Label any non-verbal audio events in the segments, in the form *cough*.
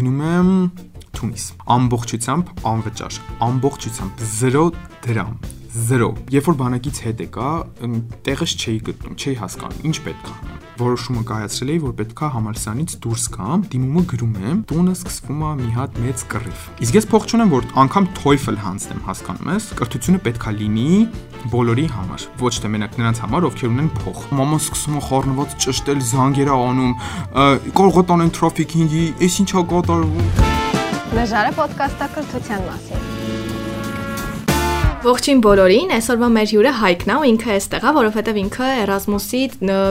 գնում եմ Թունիս։ Ամբողջությամբ անվճար, ամբողջությամբ 0 դրամ 0 երբ որ բանակից հետ եկա տեղս չէի գտնում չէի հասկանում ինչ պետք է որոշումը կայացրել էի որ պետքա համալսարանից դուրս գամ դիմումը գրում եմ տունը սկսվում է մի հատ մեծ կռիվ իսկ ես փող չունեմ որ անգամ TOEFL հանձնեմ հասկանում ես կրթությունը պետքա լինի բոլորի համար ոչ թե մենակ նրանց համար ովքեր ունեն փող մաման սկսում է խառնված ճշտել զանգերա անում կարող է տանեն թրաֆիքինգի էս ինչա կատարվում Լեժարը ոդկասթը կրթության մասին Ողջույն բոլորին, այսօրվա մեր հյուրը Հայկն է, ու ինքը էստեղ է, որովհետև ինքը Erasmus-ի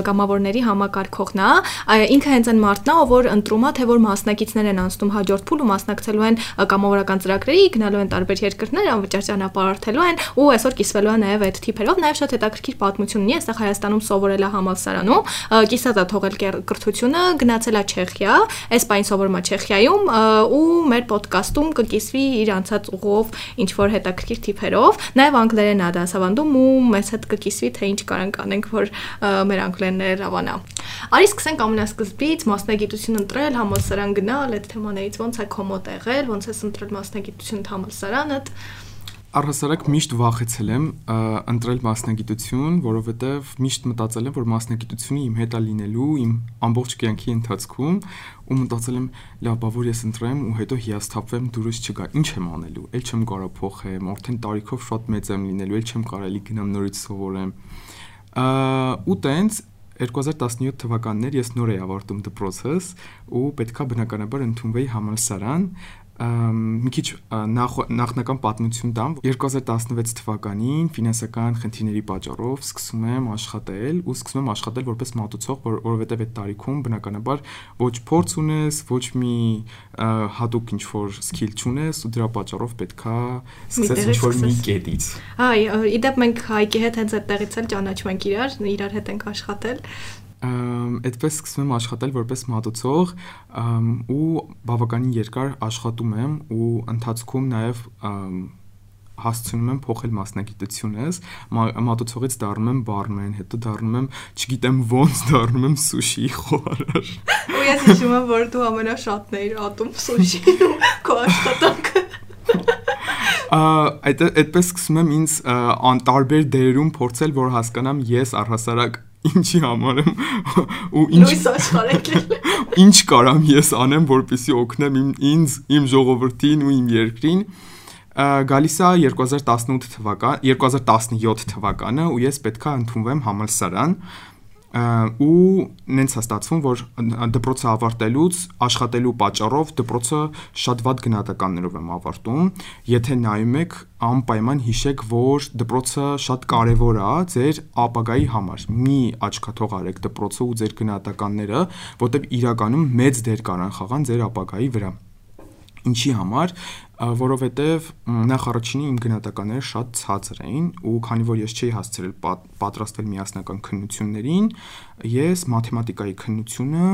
կամավորների համակարգողն է։ Ինքը հենց այն մարդն է, որ ընտրում է, թե որ մասնակիցներ են անցնում հաջորդ փուլ ու մասնակցելու են կամավորական ծրագրերի, գնալու են տարբեր երկրներ, անվճար ճանապարհորդելու են ու այսօր կիսվելու է նաև այդ թիփերով, նաև շատ հետաքրքիր պատմություն ունի, այստեղ Հայաստանում սովորել է համալսարանում, կիսած է թողել կրթությունը, գնացել է Չեխիա, այս պայն սովորում է Չեխիայում ու մեր ոդկասթում կկիսվի իր անցած ուղով ինչ որ հետաքրքիր թիփերով Նաև անգլերեն ա դասավանդում ու մեզ հետ կկիսվի թե ինչ կարանք անենք, որ մեր անգլերները լավանա։ Արի սկսենք ամենասկզբից մասնագիտություն ընտրել, համալսարան գնալ, այդ թեմաներից ոնց է քո մոտ եղել, ոնց ես ընտրել մասնագիտություն համալսարանդ։ Առհասարակ միշտ վախեցել եմ ընտրել մասնագիտություն, որովհետև միշտ մտածել եմ, որ մասնագիտությունը իմ հետ է լինելու իմ ամբողջ կյանքի ընթացքում ու մտածել եմ, լավ, բա որ ես ընտրեմ ու հետո հիասթափվեմ դուրս չգա։ Ինչ եմ անելու։ Էլ չեմ կարող փոխեմ, արդեն տարիքով շատ մեծ եմ լինելու, էլ չեմ կարելի գնամ նորից սովորեմ։ Ու տենց 2017 թվականներ ես նոր էի ավարտում դպրոցս ու պետքա բնականաբար ընդունվեի համալսարան մի քիչ նախ, նախնական պատմություն տամ 2016 թվականին ֆինանսական խնդիրների պատճառով սկսում եմ աշխատել ու սկսում եմ աշխատել որպես մատուցող որ, որովհետև այդ տարիքում բնականաբար ոչ փորձ ունես ոչ մի հատուկ ինչ որ սկիլ չունես ու դրա պատճառով պետքա սկսես ինչ որ մի կետից այ իդեպ մենք հայկի հետ հենց այդտեղից էլ ճանաչում ենք իրար իրար հետ ենք աշխատել այդպես սկսում եմ աշխատել որպես մատուցող ու բավականին երկար աշխատում եմ ու ընթացքում նաև հասցնում եմ փոխել մասնագիտությունս, մատուցողից դառնում եմ բարմեն, հետո դառնում եմ, չգիտեմ ոնց դառնում եմ սուշի խոհարար։ Ու ես հիշում եմ, որ դու ամենաշատն էիր ատում սուշի քո աշխատանքը։ Այդ այդպես սկսում եմ ինձ անտարբեր դերերում փորձել, որ հասկանամ ես առհասարակ ինչի համար եմ ու ինչ լույս աշխարհել ինչ կարամ ես անեմ որպեսզի օգնեմ իմ ինձ իմ ժողովրդին ու իմ երկրին գալիս է 2018 թվական 2017 թվականը ու ես պետքա ընդունվեմ համալսարան ու նենց է ստացվում, որ դպրոցը ավարտելուց աշխատելու պատճառով դպրոցը շատ վատ գնահատականներով եմ ավարտում։ Եթե նայում եք, անպայման հիշեք, որ դպրոցը շատ կարևոր է ձեր ապագայի համար։ Մի աչքաթող արեք դպրոցը ու ձեր գնահատականները, որտեղ իրականում մեծ դեր կարան խաղան ձեր ապագայի վրա։ Ինչի համար, որովհետև նախ առաջինի իմ գնահատականները շատ ցածր էին ու քանի որ ես չէի հասցրել պատրաստվել միասնական քննություններին, ես մաթեմատիկայի քննությունը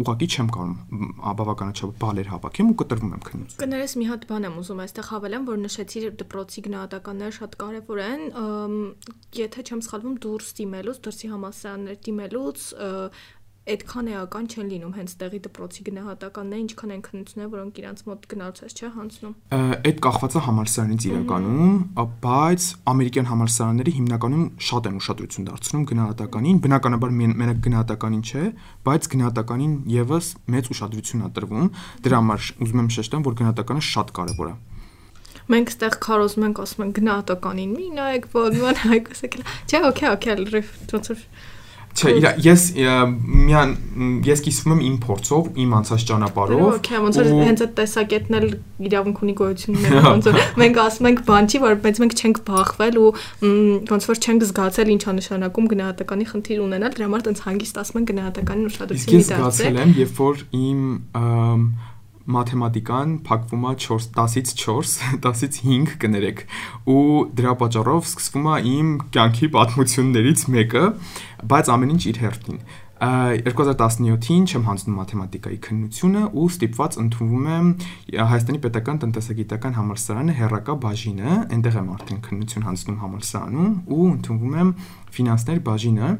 ուղղակի չեմ կարող բավականաչափ բալեր հավաքեմ ու կտրվում եմ քննություն։ Կներես մի հատ բան եմ ուզում այստեղ հավելեմ, որ նշեցիր դպրոցի գնահատականները շատ կարևոր են, եթե չեմ սխալվում դուրս դիմելուց, դրսի համալսարաններ դիմելուց այդքան էական չեն լինում հենց տեղի դպրոցի գնահատականները, ինչքան են քննությունները, որոնք իրանց մոտ գնալուց է, չէ, հանցնում։ Այդ կախված է համալսարանից իրականում, բայց ամերիկյան համալսարանները հիմնականում շատ են ուշադրություն դարձնում գնահատականին, բնականաբար մենակ գնահատականին չէ, բայց գնահատականին եւս մեծ ուշադրություն է տրվում։ Դրա համար ուզում եմ շեշտեմ, որ գնահատականը շատ կարեւոր է մենք ստեղ քարոզում ենք ասում ենք գնահատականին մի նայեք ոնց հայկոս եկել չէ օքեյ օքեյ լրիվ ոնց որ Չէ, իրա ես միան ես կիսվում եմ իմ փորձով, իմ անցած ճանապարհով։ Okay, ոնց որ հենց այդ տեսակետն էլ իրավունք ունի գոյություններ, ոնց որ *laughs* մենք ասում ենք բան չի, որ բայց մենք չենք բախվել ու ոնց որ չենք զգացել ինչա նշանակում գնահատականի խնդիր ունենալ, դրա համար տենց հանգիստ ասում են գնահատականին ուշադրություն դարձել։ Ես զգացել եմ, երբ որ իմ մաթեմատիկան փակվում է 4 10-ից 4, 10-ից 5 կներեք։ Ու դրա պատճառով սկսվում է իմ կյանքի պատմություններից մեկը, բայց ամեն ինչ իր հերթին։ 2017-ին չեմ հանձնում մաթեմատիկայի քննությունը ու ստիպված ընդունվում եմ Հայաստանի Պետական Տնտեսագիտական Համալսարանը հերրակա բաժինը, այնտեղ եմ արդեն քննություն հանձնում համալսարանում ու ընդունվում եմ ֆինանսներ բաժինը։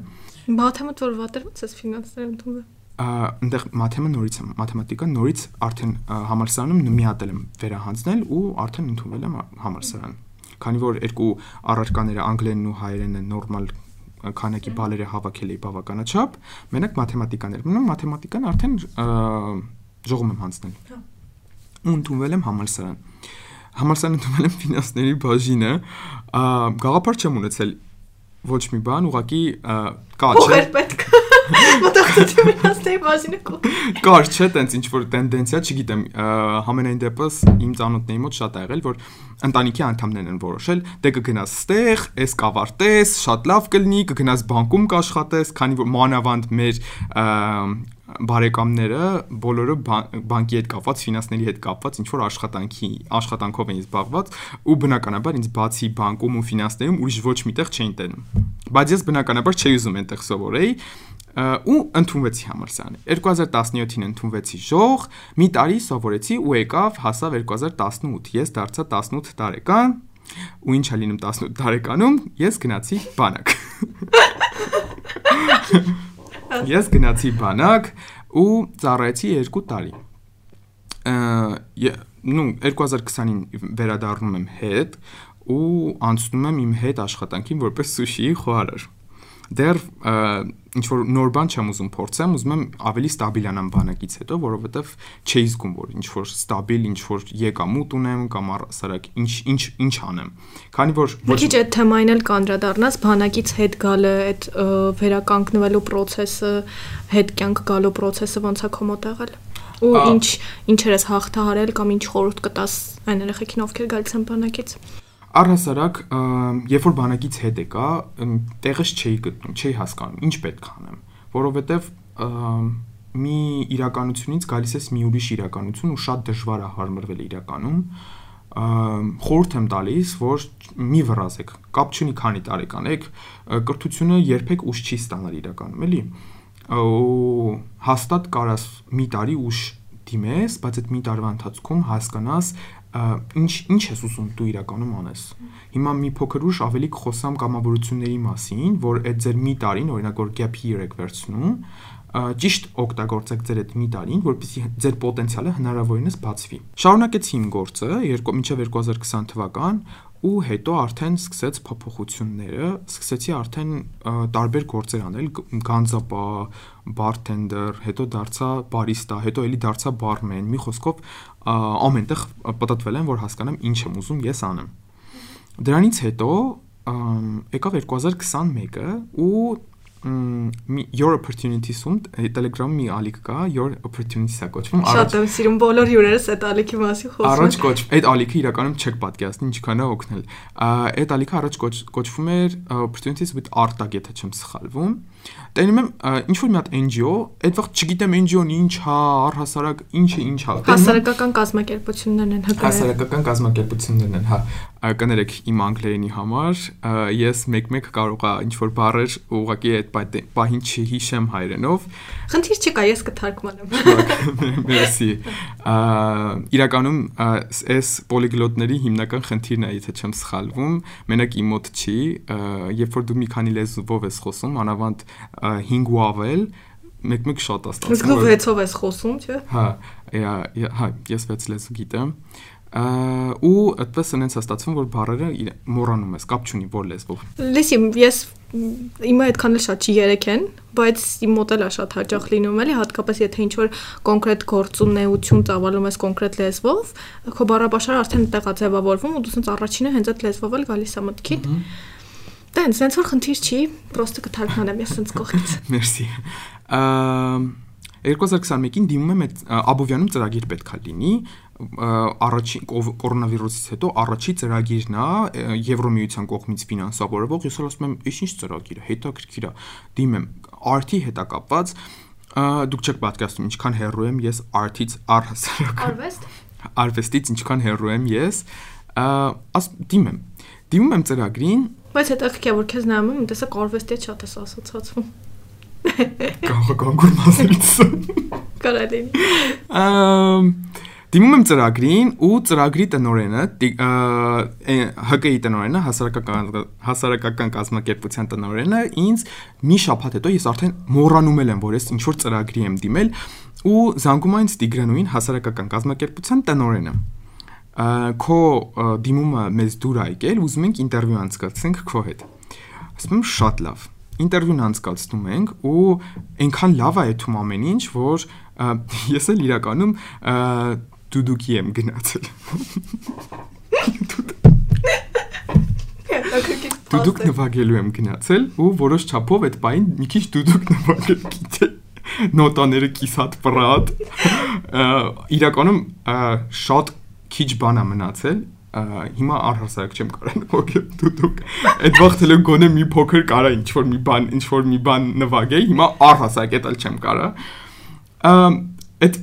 Մաթեմատ որ վատեր ո՞նց է ֆինանսներ ընդունվում այնտեղ մաթեմը նորից եմ, մաթեմատիկա նորից արդեն համալսարանում մի հատ եմ վերահանձնել ու արդեն ընդունվել եմ համալսարան։ Քանի որ երկու առարկաները անգլերենն ու հայերենը նորմալ քանակի բալերը հավաքել էի բավականաչափ, մենակ մաթեմատիկաներ մնում, մաթեմատիկան արդեն ժողում եմ հանձնել։ Ու ընդունվել եմ համալսարան։ Համալսարան ընդունվել եմ ֆինանսների բաժինը, գաղափար չեմ ունեցել ոչ մի բան, ուղղակի կա չէ։ Ո՞ր պետք Մտածեցի մնացնեի բաժինը կո։ Կար չէ, տենց ինչ որ տենդենսիա, չգիտեմ, համենայն դեպս իմ ծանոթների մոտ շատ ա եղել, որ ընտանիքի անդամներն են որոշել, դե կգնաս ստեղ, էս կավարտես, շատ լավ կլինի, կգնաս բանկում կաշխատես, քանի որ մանավանդ մեր բարեկամները բոլորը բանկի հետ կապված, ֆինանսների հետ կապված ինչ որ աշխատանքի աշխատանքով էին զբաղված ու բնականաբար ինձ բացի բանկում ու ֆինանսներում ուրիշ ոչ միտեղ չէին տենում։ Բայց ես բնականաբար չէի ուզում այնտեղ սովորեի, ու ընդունվեցի համալսարանի 2017-ին ընդունվեցի ժող մի տարի սովորեցի ու եկավ հասավ 2018 ես դարձա 18 տարեկան ու ինչա լինում 18 տարեկանում ես գնացի բանակ ես գնացի բանակ ու ծառայեցի 2 տարի նու 2020-ին վերադառնում եմ հետ ու անցնում եմ իմ հետ աշխատանքին որպես սուշիի խոհարար դեռ ինչ որ նոր բան չեմ ուզում փորձեմ, ուզում եմ ավելի ստաբիլանամ բանակից հետո, որովհետև չի զգում, որ ինչ որ ստաբիլ, ինչ որ եկամուտ ունեմ կամ առասարակ ինչ ինչ ինչ անեմ։ Քանի որ ոչ Քիչ այդ թեմային էլ կանդրադառնաս բանակից հետ գալը, այդ վերականգնվելու process-ը, հետ կյանք գալու process-ը ոնց է քո մոտ եղել? Ու ինչ ինչեր ես հաղթահարել կամ ինչ խորհուրդ կտաս այն երեխեքին ովքեր գալիս են բանակից Առհասարակ, երբ որ բանակից հետ եկա, տեղս չէի գտնում, չէի հասկանում, ինչ պետք անեմ, որովհետև մի իրականությունից գալիս ես մի ուրիշ իրականություն ու շատ դժվար է հարմարվել իրականում խորհուրդ եմ տալիս, որ մի վրազեք, կապ չունի քանի տարեկան եք, կրթությունը երբեք ուշ չի ստանալ իրականում, էլի։ Ու հաստատ կարաս մի տարի ուշ դիմես, բայց այդ մի տարվա ընթացքում հասկանաս, ինչ ինչ ես ուզում դու իրականում անես։ Հիմա մի փոքր ուշ ավելի կխոսամ կամավորությունների մասին, որ այդ ձեր մի տարին, օրինակ որ gap year եք վերցնում, ճիշտ օգտագործեք ձեր այդ մի տարին, որպեսզի ձեր պոտենցիալը հնարավորինս բացվի։ Շարունակեցի իմ գործը երկու մինչև 2020 թվական ու հետո արդեն սկսեց փոփոխությունները, սկսեցի արդեն տարբեր գործեր անել, գանձապա, բարթենդեր, հետո դարձա բարիստա, հետո էլի դարձա բարմեն։ Մի խոսքով ամենտեղ պատտվել եմ, որ հասկանամ ինչ եմ ուզում ես անեմ։ Դրանից հետո եկավ 2021-ը ու your opportunities-ում Telegram-ում մի ալիք կա, your opportunities-ա կոչվում։ Շատ եմ սիրում բոլոր հյուրերս այդ ալիքի մասին խոսում։ Առաջ կոչ, այդ ալիքը իրականում չեք պատկերացնի ինչքան է օգնել։ Այդ ալիքը առաջ կոչվում էր opportunities with art-ag, եթե չեմ սխալվում։ Տենում եմ ինչ որ մի հատ NGO, այդ վաղ չգիտեմ NGO-ն ինչ հա, առհասարակ ինչը ինչ հա։ Հասարակական կազմակերպություններն են հկա։ Հասարակական կազմակերպություններն են, հա կներեք իմ անգլերենի համար ես մեկ-մեկ կարողա ինչ որ բառեր ուղղակի այդ պահին չհիշեմ հայերենով խնդիր չկա ես կթարգմանեմ *laughs* մերսի իրականում այս պոլիգլոտների հիմնական խնդիրն է եթե չեմ սխալվում մենակ իմ մոտ չի երբ որ դու մի քանի լեզվով ես խոսում անավանդ 5 ու ավել մեկ-մեկ շատ է ստացվում իսկ դու 6-ով ես խոսում չէ հա հա ես 6 լեզու գիտեմ ու այդպես ունենց հաստատվում որ բառերը մոռանում ես, կապ չունի որ լեզվով։ Լսի, ես իմը այդքան էլ շատ չի երեք են, բայց իմ մոտ էլ է շատ հաճախ լինում էլի, հատկապես եթե ինչ որ կոնկրետ գործունեություն ծավալում ես կոնկրետ լեզվով, քո բառաբաշարը արդեն այդտեղ է ձևավորվում ու դու սենց առաջինը հենց այդ լեզվով էլ գալիս է մտքիդ։ Դեն, սենց որ խնդիր չի, պրոստը կթարգմանեմ ես սենց կողքից։ *laughs* Մերսի։ 2021-ին դիմում այդ Աբովյանում ծրագիր պետքա լինի, առաջին կորոնավիրուսից հետո առաջի ծրագիրն է Եվրոմիության կողմից ֆինանսավորվող, ես ասում եմ, «Ինչ ծրագիր է, հետաքրքիր է»։ Դիմեմ art-ի հետ է կապված, դուք չեք պատկերացնում ինչքան հեռու եմ ես art-ից առհասարակ։ Արվեստ։ Արվեստից ինչքան հեռու եմ ես, աս դիմեմ։ Դիմում եմ ծրագրին, բայց հետաքրքիր է որ քեզ նայում եմ, տեսա կարվեստի շատ ես ասոցացվում։ Կարող կանգուր մասերից։ Կարելի։ Ամ Դիմում եմ ծրագրին ու ծրագրի տնորենը ՀԿ-ի տնորենը հասարակական հասարակական կազմակերպության տնորենը ինձ մի շաբաթ հետո ես արդեն մոռանում եմ որ ես ինչ որ ծրագրի եմ դիմել ու զանգում այնց Տիգրանուին հասարակական կազմակերպության տնորենը քո դիմումը մեզ դուր եկել ուզում ենք ինտերվյու անցկացնենք քո հետ ասում եմ շատ լավ ինտերվյուն անցկացնում ենք ու այնքան լավ է այդում ամեն ինչ որ ես էլ իրականում դուդուկի եմ գնացել։ Դուդուկ նվագելու եմ գնացել ու որոշ չափով այդ բային մի քիչ դուդուկ նվագել գիտե նոտաները կիսատ պրատ իրականում շատ քիչ բան է մնացել հիմա առհասարակ չեմ կարող նվագել դուդուկ այդ վաղտել գոնե մի փոքր կարա ինչ որ մի բան ինչ որ մի բան նվագեի հիմա առհասարակ էտալ չեմ կարող այդ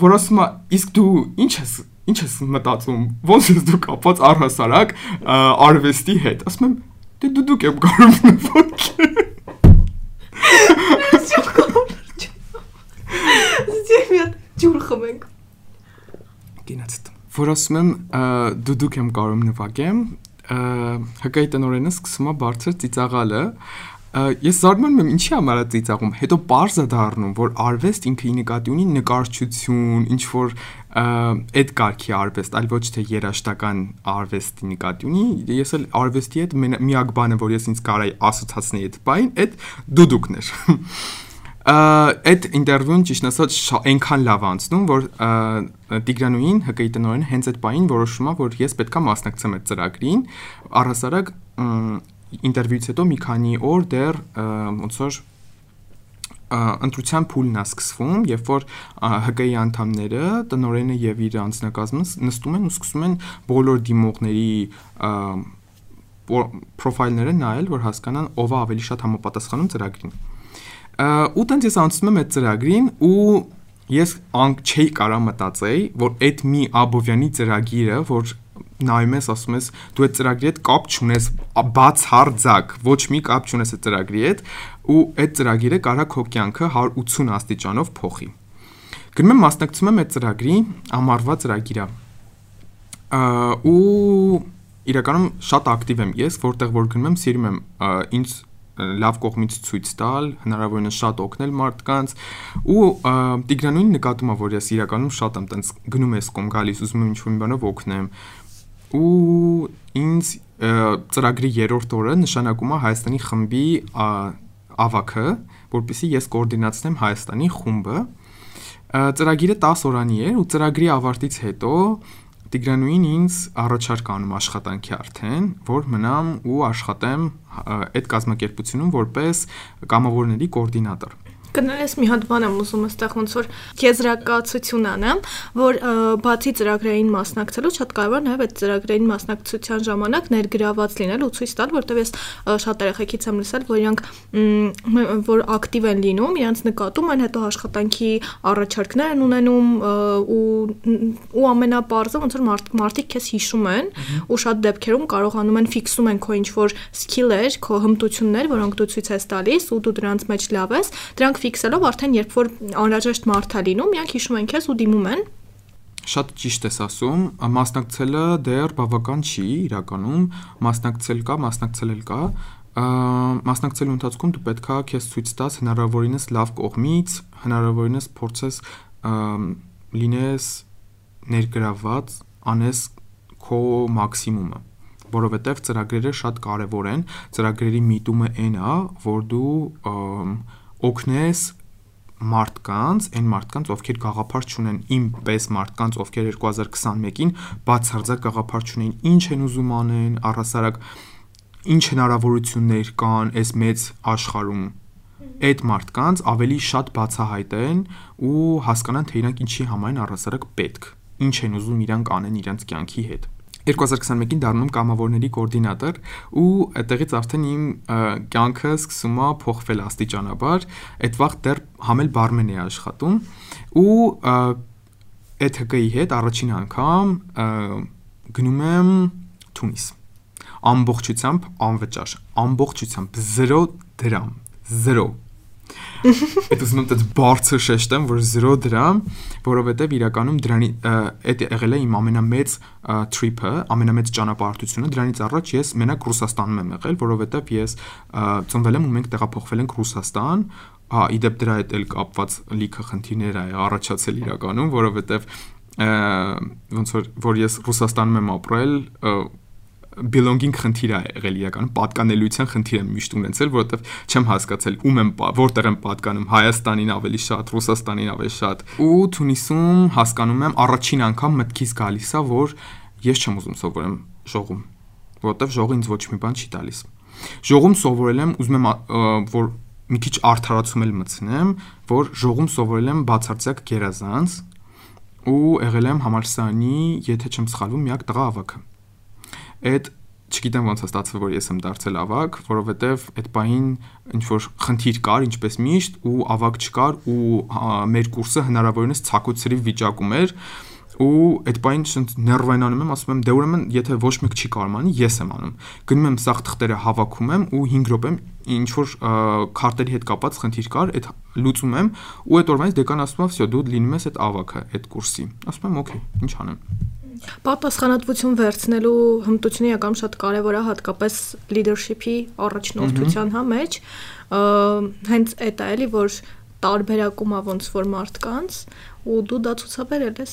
որ ասում է իսկ դու ինչ ես ինչ ես մտածում ոնց ես դու կապված առհասարակ արվեստի հետ ասում եմ դե դու դուք եմ կարող *laughs* նվագել որ ասում եմ դու դուք եմ կարող նվագեմ հկայի տնորենը սկսում է բարձր ծիծաղալը ես զարմանում եմ ինչի համար է ծիծաղում հետո parza դառնում որ արվեստ ինքը ի նկատի ունի նկարչություն ինչ որ այդ կարգի արվեստ այլ ոչ թե երաշտական արվեստի նկատի ունի ես էլ արվեստի հետ միակ բանը որ ես ինձ կարայի ասոցացնեի այդ բային այդ դուդուկն էր *laughs* այդ ինտերվյուն ճիշտ ասած այնքան լավ անցնում որ Տիգրանուին ՀԿ-ի տնօրենը հենց այդ բային որոշում է որ ես պետքա մասնակցեմ այդ ծրագրին առհասարակ ինտերվյուից հետո մի քանի օր դեռ ոնց որ ընտրության փուլն է սկսվում, երբ որ ՀԿ-ի անդամները, տնորենը եւ իր անձնակազմը նստում են ու սկսում են բոլոր դիմողների պրոֆայլները նայել, որ հասկանան ով է ավելի շատ համապատասխանում ծրագրին։ Ու տենց ես անցնում եմ այդ ծրագրին ու ես անգ չէի կարա մտածեի, որ այդ մի Աբովյանի ծրագիրը, որ նայում ես, ասում ես, դու այդ ծրագրի հետ կապ չունես, բացարձակ, ոչ մի կապ չունես այդ ծրագրի հետ, ու այդ ծրագիրը կարա քո կյանքը 180 աստիճանով փոխի։ Գնում եմ մասնակցում եմ այդ ծրագրի, ամառվա ծրագիրա։ ու իրականում շատ ակտիվ եմ ես, որտեղ որ գնում եմ, սիրում եմ ինձ լավ կողմից ցույց տալ, հնարավորինս շատ օգնել մարդկանց ու Տիգրանուին նկատում ա որ ես իրականում շատ եմ տենց գնում ես կոմ գալիս ուզում եմ ինչ-որ մի բանով օգնեմ ու ինձ ծրագրի երրորդ օրը նշանակում է Հայաստանի խմբի ավակը, որpիսի ես կոորդինացնեմ Հայաստանի խումբը։ Ծրագիրը 10 օրանի էր ու ծրագրի ավարտից հետո Տիգրանուին ինձ առաջարկ անում աշխատանքի արդեն, որ մնամ ու աշխատեմ այդ կազմակերպությունում որպես կամավորների կոորդինատոր։ Կներես մի հատ բան եմ ուզում այստեղ ոնց որ եզրակացություն անեմ, որ բացի ծրագրային մասնակցելու շատ կարևոր նաև այդ ծրագրային մասնակցության ժամանակ ներգրաված լինել ու ցույց տալ, որտեղ ես շատ երեխեքից եմ լսել, որ իրանք որ ակտիվ են լինում, իրանք նկատում են հետո աշխատանքի առաջարկներ են ունենում ու ու ամենապարզը ոնց որ մարդ, մարդիկ քեզ հիշում են ու շատ դեպքերում կարողանում են ֆիքսում են քո ինչ որ սկիլեր, քո հմտություններ, որոնք դու ցույց ես տալիս ու դու դրանց մեջ լավ ես, դրանք ֆիքսելով արդեն երբ որ անհրաժեշտ մարդ է լինում, իրանք հիշում են քեզ ու դիմում են. Շատ ճիշտ ես ասում, մասնակցելը դեռ բավական չի իրականում, մասնակցել կա, մասնակցել կա, մասնակցելու ընթացքում դու պետքա քեզ ցույց տաս հնարավորինս լավ կողմից, հնարավորինս փորձես լինես ներգրաված, անես քո մաքսիմումը որովհետև ծրագրերը շատ կարևոր են ծրագրերի միտումը այն է որ դու օգնես մարդկանց, այն մարդկանց, ովքեր գաղափար չունեն, իմ պես մարդկանց, ովքեր 2021-ին բացարձակ գաղափար չունեն, ինչ են ուզում անեն, առհասարակ ինչ հնարավորություններ կան այս մեծ աշխարհում այդ մարդկանց ավելի շատ բացահայտեն ու հասկանան թե իրանք ինչի համար են առհասարակ պետք ինչ են ուզում իրանք անեն իրանք կյանքի հետ 2021-ին դառնում կամավորների կոորդինատոր ու այդտեղից արդեն իմ կյանքը սկսում է փոխվել աստիճանաբար այդ վաղ դեռ համել բարմեն է աշխատում ու այդ հկայի հետ առաջին անգամ գնում եմ Թունիս ամբողջությամբ անվճար ամբողջությամբ 0 դրամ 0 Այդ ուզում եմ դες բարձր շեշտեմ, որ 0 դրամ, որովհետև իրականում դրանի այդ եղել է իմ ամենամեծ trip-ը, ամենամեծ ճանապարհորդությունը։ Դրանից առաջ ես մենակ Ռուսաստանում եմ եղել, որովհետև ես ծնվել եմ ու մենք տեղափոխվել ենք Ռուսաստան, հա, իդեպ դրա հետ էլ կապված լիքը խնդիրներ ա առաջացել իրականում, որովհետև ոնց որ որ ես Ռուսաստանում եմ ապրել, belonging խնդիր է եղել իրականում պատկանելիության խնդիր եմ միշտ ունեցել, որովհետև չեմ հասկացել ում եմ որտեղ եմ պատկանում Հայաստանին ավելի շատ, Ռուսաստանին ավելի շատ։ Ու Թունիսում հասկանում եմ առաջին անգամ մտքից գալիս է, որ ես չեմ ուզում սովորեմ ժողում, որովհետև ժողը ինձ ոչ մի բան չի տալիս։ Ժողում սովորել եմ, ուզում եմ որ մի քիչ արդարացում էլ մտցնեմ, որ ժողում սովորել եմ բացարձակ գերազանց ու եղել եմ համալսարանի, եթե չեմ սխալվում, միակ տղա ավակը այդ չգիտեմ ոնց է ստացվել որ ես եմ դարձել ավակ, որովհետև այդ պահին ինչ որ խնդիր կար, ինչպես միշտ, ու ավակ չկար ու մեր կուրսը հնարավորինս ցակուցրի վիճակում էր ու այդ պայն շնց ներվայնանում եմ, ասում եմ, դե ուրեմն եթե ոչ մեկ չի կարողանում, ես եմ անում։ Գնում եմ սաղ թղթերը հավաքում եմ ու 5 րոպե ինչ որ քարտերի հետ կապած խնդիր կար, այդ լուծում եմ ու այդ օրվանից դեկան ասում է, «Վсё, դու լինում ես այդ ավակը, այդ կուրսի»։ Ասում եմ, «Okay, ինչ անեմ»։ Պատասխանատվություն վերցնելու հմտությունը եկամ շատ կարևոր է հատկապես leadership-ի առաջնորդության հա մեջ հենց այդ է էլի որ տարբերակում է ոնց որ մարդկանց ու դու դա ցուցաբերել ես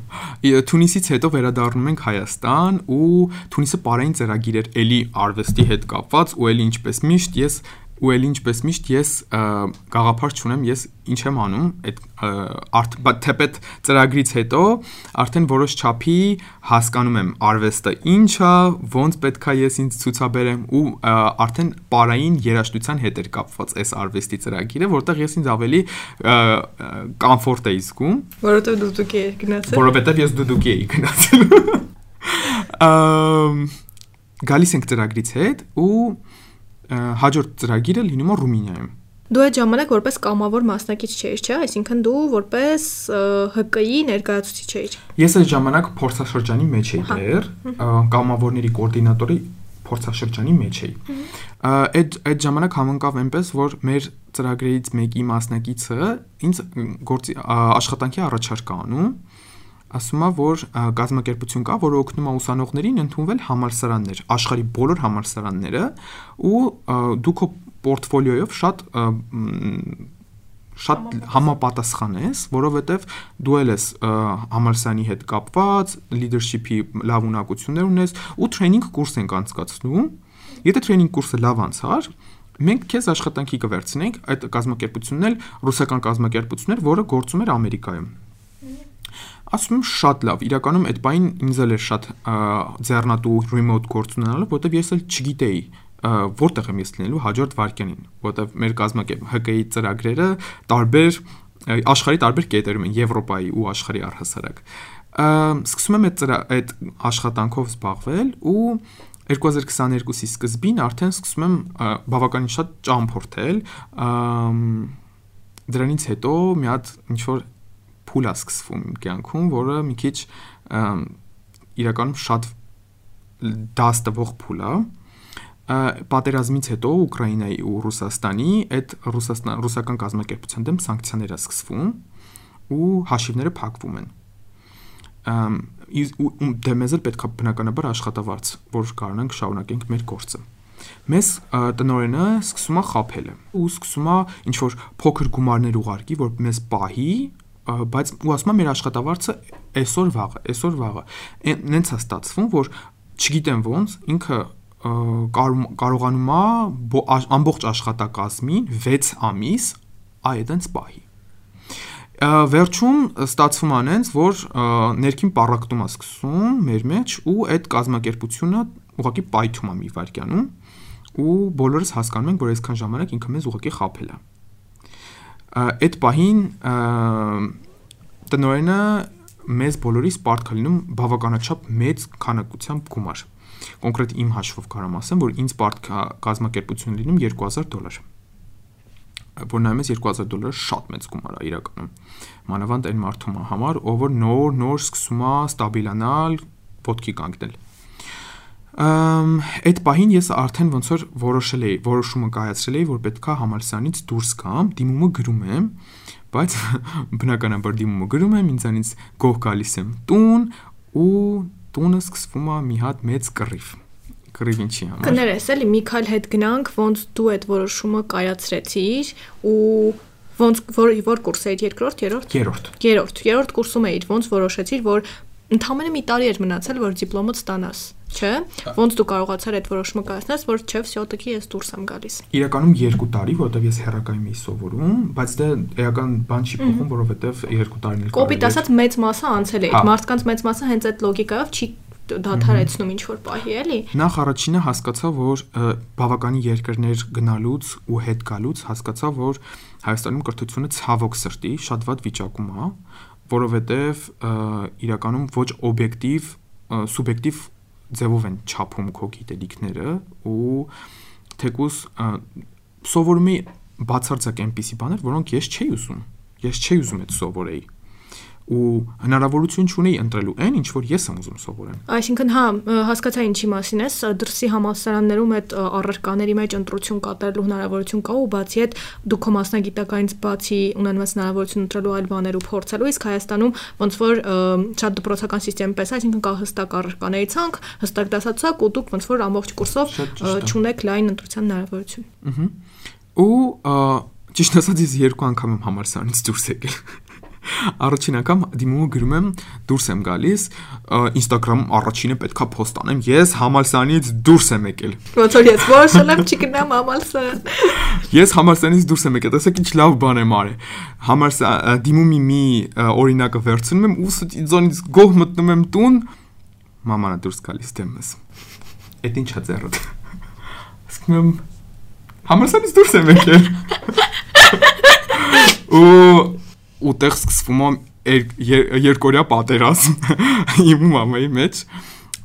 *laughs* Թունիսից հետո վերադառնում ենք Հայաստան ու Թունիսը պարային ծրագիր էր էլի արվեստի հետ կապված ու էլի ինչպես միշտ ես ու էլ ինչպես միշտ ես գաղափար չունեմ ես ինչ եմ անում այդ թեպետ ծրագրից հետո արդեն որոշ չափի հասկանում եմ արվեստը ինչ է ոնց պետքա ես ինձ ցուցաբերեմ ու արդեն պարային երաժշտության հետ էր կապված այս արվեստի ծրագիրը որտեղ ես ինձ ավելի կոմֆորտ էի զգում որովհետև դուդուկի էի գնացել որովհետև ես դուդուկի էի գնացել *laughs* գալիս ենք ծրագրից հետ ու հաջորդ ծրագիրը լինում է Ռումինիայում։ Դու այդ ժամանակ որպես կամավոր մասնակից չէիր, չէ՞, այսինքն դու որպես ՀԿ-ի ներկայացուցիչ էիր։ Ես այդ ժամանակ փորձաշրջանի մեջ էի դեռ, կամավորների կոորդինատորի փորձաշրջանի մեջ էի։ Այդ այդ ժամանակ համընկավ այնպես, որ մեր ծրագրերից մեկի մասնակիցը ինձ գործի աշխատանքի առաջարկ անում ասում է, որ գազམ་ակերպություն կա, որը օգնում է ուսանողներին ընդունվել համալսարաններ, աշխարի բոլոր համալսարանները ու դու քո պորտֆոլիոյով շատ շատ համապատասխան ես, որովհետև դու էլ ես համալսարանի հետ կապված, leadership-ի լավ ունակություններ ունես ու տրեյնինգ կուրս ենք անցկացնում։ Եթե տրեյնինգ կուրսը լավ անցար, մենք քեզ աշխատանքի կվերցնենք այդ կազմակերպությունն էլ ռուսական կազմակերպությունն էր, որը գործում էր Ամերիկայում ասում եմ շատ լավ իրականում այդ բային ինձ էլ էր շատ ձեռնատու remote գործ ունենալը որովհետև ես էլ չգիտեի որտեղ եմ ես լինելու հաջորդ վարքյանին որովհետև մեր կազմակերպ ՀԿ-ի ծրագրերը տարբեր աշխարհի տարբեր կետերում են Եվրոպայի ու աշխարհի առհասարակ սկսում եմ այդ այդ աշխատանքով զբաղվել ու 2022-ի սկզբին արդեն սկսում եմ բավականին շատ ճամփորդել դրանից հետո մի հատ ինչ որ փուլ է սկսվում իմ կյանքում, որը մի քիչ իրականում շատ դաս տվող փուլ է պատերազմից հետո Ուկրաինայի ու Ռուսաստանի այդ Ռուսաստան ռուսական կազմակերպության դեմ սանկցիաներ է սկսվում ու հաշիվները փակվում են ըմ դե մեզ էլ պետքա բնականաբար աշխատավարձ, որ կարողանանք շարունակենք մեր գործը մեզ տնորենը սկսում է խափելը ու սկսում է ինչ որ փոքր գումարներ ուղարկի, որ մեզ պահի բայց ու ասում եմ մեր աշխատավարձը այսօր վաղը, այսօր վաղը։ Նենց է ստացվում, որ չգիտեմ ոնց ինքը կարողանում է ամբողջ աշխատակազմին 6 ամիս այդենց պահի։ Վերջում ստացվում անենց, որ ներքին պարակտում է սկսում մեր մեջ ու այդ կազմակերպությունը ուղղակի պայթում է մի վարքյանում ու բոլորս հասկանում ենք, որ այսքան ժամանակ ինքը մեզ ուղղակի խափել է այդ պահին տնօրենը մեզ բոլորիս պարտք լինում բավականաչափ մեծ քանակությամբ գումար։ Կոնկրետ իմ հաշվով կարամ ասեմ, որ ինձ պարտք կազմակերպություն լինում 2000 դոլար որ նայում ես 2000 դոլարը շատ մեծ գումար է իրականում։ Մանավանդ այն մարդու համար, ով որ նոր նոր սկսում է ստաբիլանալ, ոդքի կանգնել։ Ամ այդ պահին ես արդեն ոնց որ որոշել էի, որոշումը կայացրել էի, որ պետքա համալսարանից դուրս գամ, դիմումը գրում եմ, բայց *laughs* բնականաբար դիմումը գրում եմ, ինձանից գող գալիս եմ տուն ու տունը սկսվում է մի հատ մեծ կռիվ։ Կռիվ ինչի համար։ Կներես, էլի Միքայել հետ գնանք, ոնց դու այդ որոշումը կայացրեցիր ու ոնց որ որ կուրս էիր երկրորդ, երրորդ։ Երրորդ։ Երրորդ, երրորդ կուրսում էիր, ոնց որոշեցիր, որ ընդամենը մի տարի էր մնացել, որ դիպլոմը ստանաս, Չէ, հա։ ոնց դու կարողացար այդ որոշումը կայացնել, որ չէ, վсё տքի ես դուրս եմ գալիս։ Իրականում 2 տարի, որովհետև ես հերակայում էի սովորում, բայց դա էական բան չի փոխում, որովհետև 2 տարին էլ կարելի է։ Կոպիտ ասած մեծ մասը անցել է։ Այդ մարդկանց մեծ մասը հենց այդ լոգիկայով չի դադարեցնում ինչ որ պահի էլի։ Նախ առաջինը հասկացա, որ բավականին երկրներ գնալուց ու հետ գալուց հասկացա, որ Հայաստանում կրթությունը ցավոք սրտի շատ վատ վիճակում է, որովհետև իրականում ոչ օբյեկտիվ սուբյեկտիվ ձևով են չափում քո գիտելիքները ու թեկուս ը, սովորում էի բացարձակ այնպիսի բաներ, որոնք ես չէի ուզում։ Ես չէի ուզում այդ սովորեի ու հնարավորություն չունեի ընտրելու այն, ինչ որ ես եմ ուզում սովորեմ։ Այսինքն հա հասկացա ինչի մասին ես դրսի համալսարաններում այդ առարկաների մեջ ընտրություն կատարելու հնարավորություն կա ու բացի այդ դու քո մասնագիտականից բացի ունենված հնարավորություն ընտրելու այլ բաներ ու փորձելու իսկ Հայաստանում ոնց որ շատ դպրոցական համակարգի պես այսինքն կա հստակ առարկաների ցանկ հստակ դասացակ ու դուք ոնց որ ամբողջ կուրսով չունեք լայն ընտրության հնարավորություն Ու ա, ճիշտ ասած ես երկու անգամ եմ համալսարանից դուրս եկել։ Առաջին անգամ դիմումը գրում եմ դուրս եմ գալիս, Instagram-ում առաջինը պետքա post անեմ, ես համալսարանից դուրս եմ եկել։ ոնց որ ես որոշել եմ չգնամ համալսարան Ես համալսարանից դուրս եմ եկել, տեսեք ինչ լավ բան եմ արել։ Համալսա դիմումի մի օրինակը վերցնում եմ ու սուտիզոնից գող մտնում եմ տուն, մամանա դուրս գալիս դեմս։ Էդ ինչա ձեռդ։ Ասում եմ համալսարանից դուրս եմ եկել։ *laughs* ու ուտեղ սկսվում է եր- եր- երկորյա պատերազմ *laughs* իմ մամայի մեջ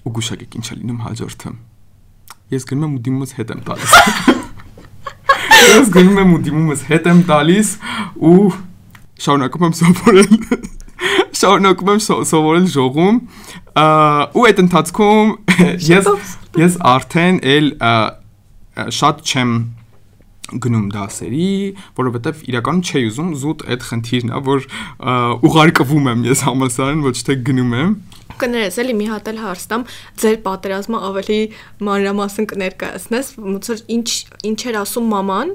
ու գուշակեք ինչա լինում հաջորդը։ Ես գնում եմ ու դիմումս հետ եմ տալիս։ *laughs* Ես գնում եմ ու դիմումս հետ եմ տալիս ու շարունակում եմ սովորել։ *laughs* Շարունակում եմ սո- սովորել ժողում ու այդ ընթացքում ես ես արդեն էլ շատ չեմ գնում դասերի, որովհետև իրականում չի ուզում զուտ այդ խնդիրն է, որ ուղարկվում եմ ես համալսարան, ոչ թե գնում եմ։ Կներես էլի մի հատ էլ հարց տամ, ձեր պատերազմը ավելի մանրամասն կներկայացնես, ոնց որ ինչ ինչ էր ասում մաման,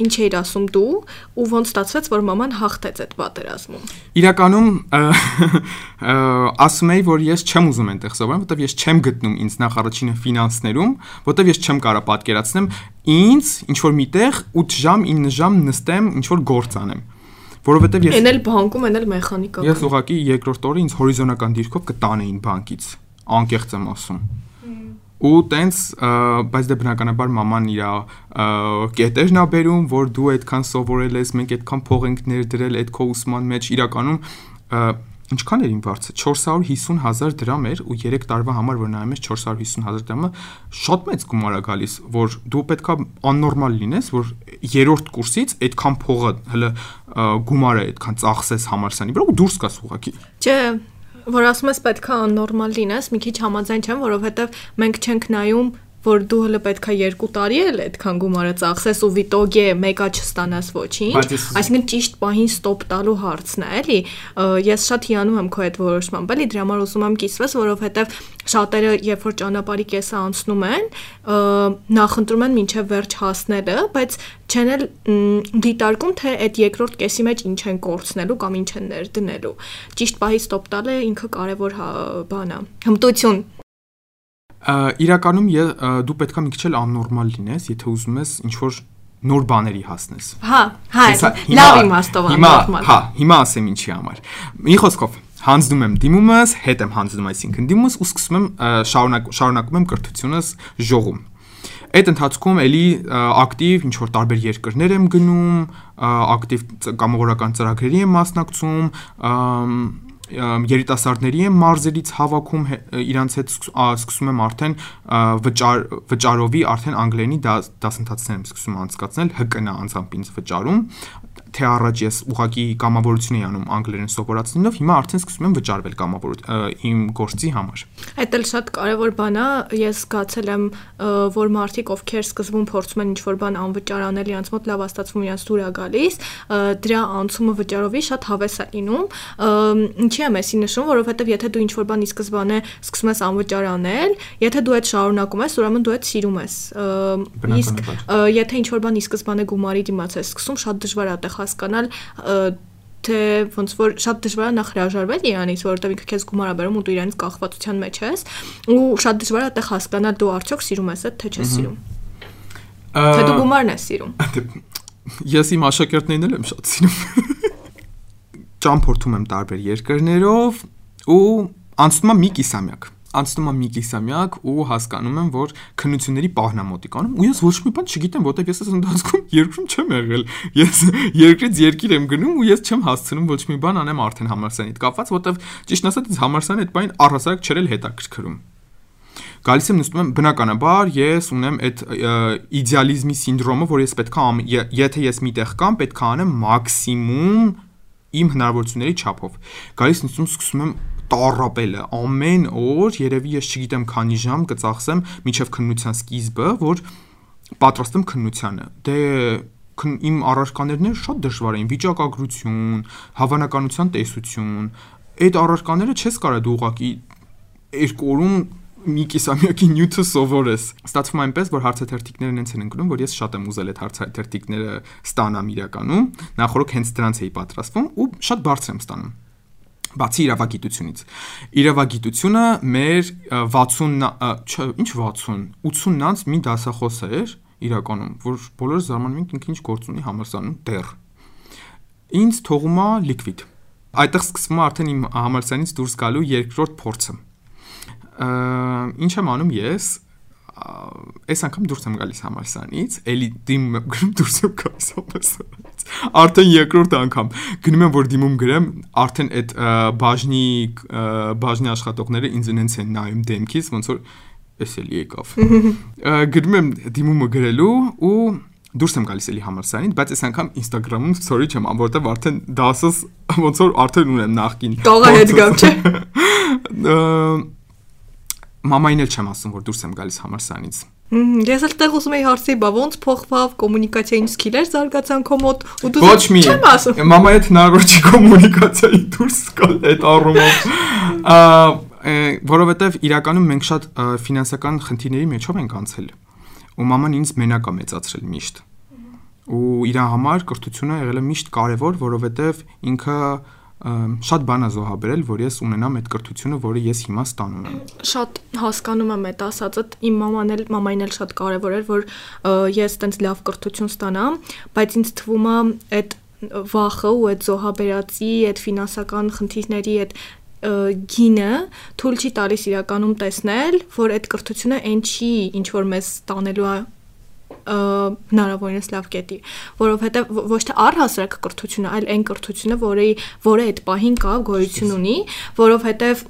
ինչ էր ասում դու ու ոնց ստացվեց, որ մաման հաղթեց այդ պատերազմում։ Իրականում ասում էի, որ ես չեմ ուզում այնտեղ սովորեմ, որովհետև ես չեմ գտնում ինձ նախ առաջինը ֆինանսներում, որովհետև ես չեմ կարող պատկերացնեմ ինձ ինչ որ միտեղ 8 ժամ, 9 ժամ նստեմ, ինչ որ գործ անեմ։ Որովհետև ես Էն էլ բանկում, էն էլ մեխանիկա։ ես ուղղակի երկրորդ օրը ինձ հորիզոնական դիրքով կտանեին բանկից։ Անկեղծ եմ ասում։ ու տենց բայց դե բնականաբար մաման իր կետերն ա բերում որ դու այդքան սովորել ես մենք այդքան փող ենք ներդրել այդ քո ուսման մեջ իրականում ինչքան էր իմ վարձը 450.000 դրամ էր ու 3 տարվա համար որ նայում ես 450.000 դրամը շատ մեծ գումար է գալիս որ դու պետքա աննորմալ լինես որ երրորդ կուրսից այդքան փողը հələ գումարը այդքան ծախսես համարսանի վրա ու դուրս գաս ուղակի Չէ, որ ասում ես պետքա աննորմալ լինես, մի քիչ համաձայն չեմ, որովհետև մենք չենք նայում որ դու հələ պետքա 2 տարի էլ այդքան գումարը ծախսես ու վիտոգե մեկա չստանաս ոչինչ, այսինքն ճիշտ պահին ստոպ տալու հարցն է, էլի։ Ես շատ հիանում եմ քո այդ որոշմամբ, էլի դրա համար ուզում եմ կիսվես, որովհետև շատերը երբ որ ճանապարհի կեսը անցնում են, նախընտրում են մինչև վերջ հասնելը, բայց չեն էլ դիտարկում թե այդ երկրորդ կեսի մեջ ինչ են կորցնելու կամ ինչ են ներդնելու։ Ճիշտ պահի ստոպ տալը ինքը կարևոր հա, բան է։ Հմտություն իրականում դու պետքա մի քիչ էլ աննորմալ լինես, եթե ուզում ես ինչ որ նոր բաների հասնես։ Հա, հա, լավ իմաստով աննորմալ։ հա, հիմա ասեմ ինչի համար։ Մի խոսքով հանձնում եմ դիմումս, հետ եմ հանձնում, այսինքն դիմումս ու սկսում եմ շարունակ շարունակում եմ կրթությունս ժողում։ Այդ ընթացքում էլի ակտիվ ինչ որ տարբեր երկրներ եմ գնում, ակտիվ կամավորական ծրագրերի եմ մասնակցում, երիտասարդների եմ մարզերից հավաքում իրանց հետ սկսում եմ արդեն վճար վճարովի արդեն անգլերենի դաս, դասընթացներ եմ սկսում անցկացնել ՀԿՆ անձամբ ինձ վճարում թե առաջ ես ուղակի կամավորություն էի անում անգլերեն սովորացնելով, հիմա արդեն սկսում եմ վճարվել կամավոր իմ գործի համար։ Այդ էլ շատ կարևոր բան է, ես զգացել եմ, որ մարդիկ ովքեր սկզբում փորձում են ինչ-որ բան անվճար անել, իրանց մոտ լավ աստացվում, իրանց դուր է գալիս, դրա անցումը վճարովի շատ հավես է լինում։ Ինչի եմ էսի նշում, որովհետև եթե դու ինչ-որ բան ի սկզբանե սկսում ես անվճար անել, եթե դու այդ շարունակում ես, ուրեմն դու այդ սիրում ես։ Իսկ եթե ինչ-որ բան ի սկզբանե գումարի դիմաց ես սկսում, շատ դժվար է հասկանալ թե ոնց որ շատ դժվար է նախ հրաժարվել իրանից, որովհետև ինքը քեզ գումար է բերում ու դու իրանից կախվածության մեջ ես, ու շատ դժվար է այդտեղ հասկանալ դու արդյոք սիրում ես այդ թե չես սիրում։ Թե դու գումարն ես սիրում։ Ես իմ աշակերտներն էլ եմ շատ սիրում։ Ճամփորդում եմ տարբեր երկրներով ու անցնում եմ մի կիսամյակ անցնում եմ մի կիսամյակ ու հասկանում եմ, որ քննությունների պահն է մոտիկանում ու ես ոչ մի բան չգիտեմ, որտեղ ես այս ընթացքում երկրում չեմ եղել։ Ես երկրից երկիր եմ գնում ու ես չեմ հասցնում ոչ մի բան անեմ արդեն համարսանիդ կապված, որտեղ ճիշտ ասած համարսանը այդ բան առհասարակ չերել հետաքրքրում գալիս եմ նստում եմ բնականաբար ես ունեմ այդ իդեալիզմի սինդրոմը որ ես պետքա եթե ես միտեղ կամ պետքա անեմ մաքսիմում իմ հնարավորությունների չափով գալիս նստում սկսում եմ տառապելը ամեն օր երևի ես չգիտեմ քանի ժամ կծախսեմ միջև քննության սկիզբը, որ պատրաստեմ քննությանը։ Դե իմ առարկաներն շատ դժվար էին՝ վիճակագրություն, հավանականության տեսություն։ Այդ առարկաները չես կարա դու ուղակի երկու օրում մի կիսամյակի նյութը սովորես։ Ստացվում այնպես, որ հարցաթերթիկներն հենց են ընկնում, որ ես շատ եմ ուզել այդ հարցաթերթիկները ստանամ իրականում։ Նախորդ հենց դրանց էի պատրաստվում ու շատ բարձր եմ ստանում բացի իրավագիտությունից։ Իրավագիտությունը մեր 60 չէ, ինչ 60, 80-նանց մի դասախոս էր իրականում, որ բոլորը զարմանում են ինքը ինչ գործ ունի համալսարանում դեռ։ Ինձ թողում է լիկվիդ։ Այդտեղ սկսվում է արդեն իմ համալսարանից դուրս գալու երկրորդ փորձը։ Ինչ եմ անում ես, այս անգամ դուրս եմ գալիս համալսարանից, էլի դիմ գրում *laughs* դուրս եմ գալիս համալսարանից։ Արդեն երկրորդ անգամ գնում եմ որ դիմում գրեմ, արդեն այդ բաժնի բաժնի աշխատողները ինձ ունենց են նայում դեմքից, ոնց որ էս էլի եկավ։ *laughs* Գրում եմ դիմումը գրելու ու դուրս եմ գալիս էլի համալսարանից, բայց այս անգամ Instagram-ում story չեմ որովհետև արդեն դասս ոնց որ արդեն ունեմ նախքին։ Տողը հետ *laughs* գամ, չէ։ մամային էլ չեմ ասում, որ դուրս եմ գալիս համալսարանից։ Ես էլ տեղ ուզում եի հարցի, բա ոնց փոխվավ կոմունիկացիային սկիլեր զարգացան քո մոտ ու դու Ոչ մի։ Չեմ ասում։ Մամայի հետ հնարավոր չի կոմունիկացիայի դուրս գալ այդ առումով։ *laughs* Որովհետև իրականում մենք շատ ֆինանսական խնդիրների մեջով ենք անցել։ Ու մաման ինձ մենակ է մեծացրել միշտ։ Ու իր համար կրթությունը եղել է միշտ կարևոր, որովհետև ինքը շատ բան է զոհաբերել, որ ես ունենամ այդ կրթությունը, որը ես հիմա ստանում եմ։ Շատ հասկանում եմ այդ ասածը, իմ մաման էլ մամային էլ շատ կարևոր էր, որ ես տենց լավ կրթություն ստանամ, բայց ինձ թվում է այդ վախը ու այդ զոհաբերացի, այդ ֆինանսական խնդիրների այդ գինը թույլ չի տալիս իրականում տեսնել, որ այդ կրթությունը այն չի, ինչ որ մեզ տանելու է հնարավորինս լավ կետի, որովհետև ոչ թե առհասարակ կրթությունը, այլ այն կրթությունը, որի որը այդ պահին կա, գոյություն ունի, որովհետև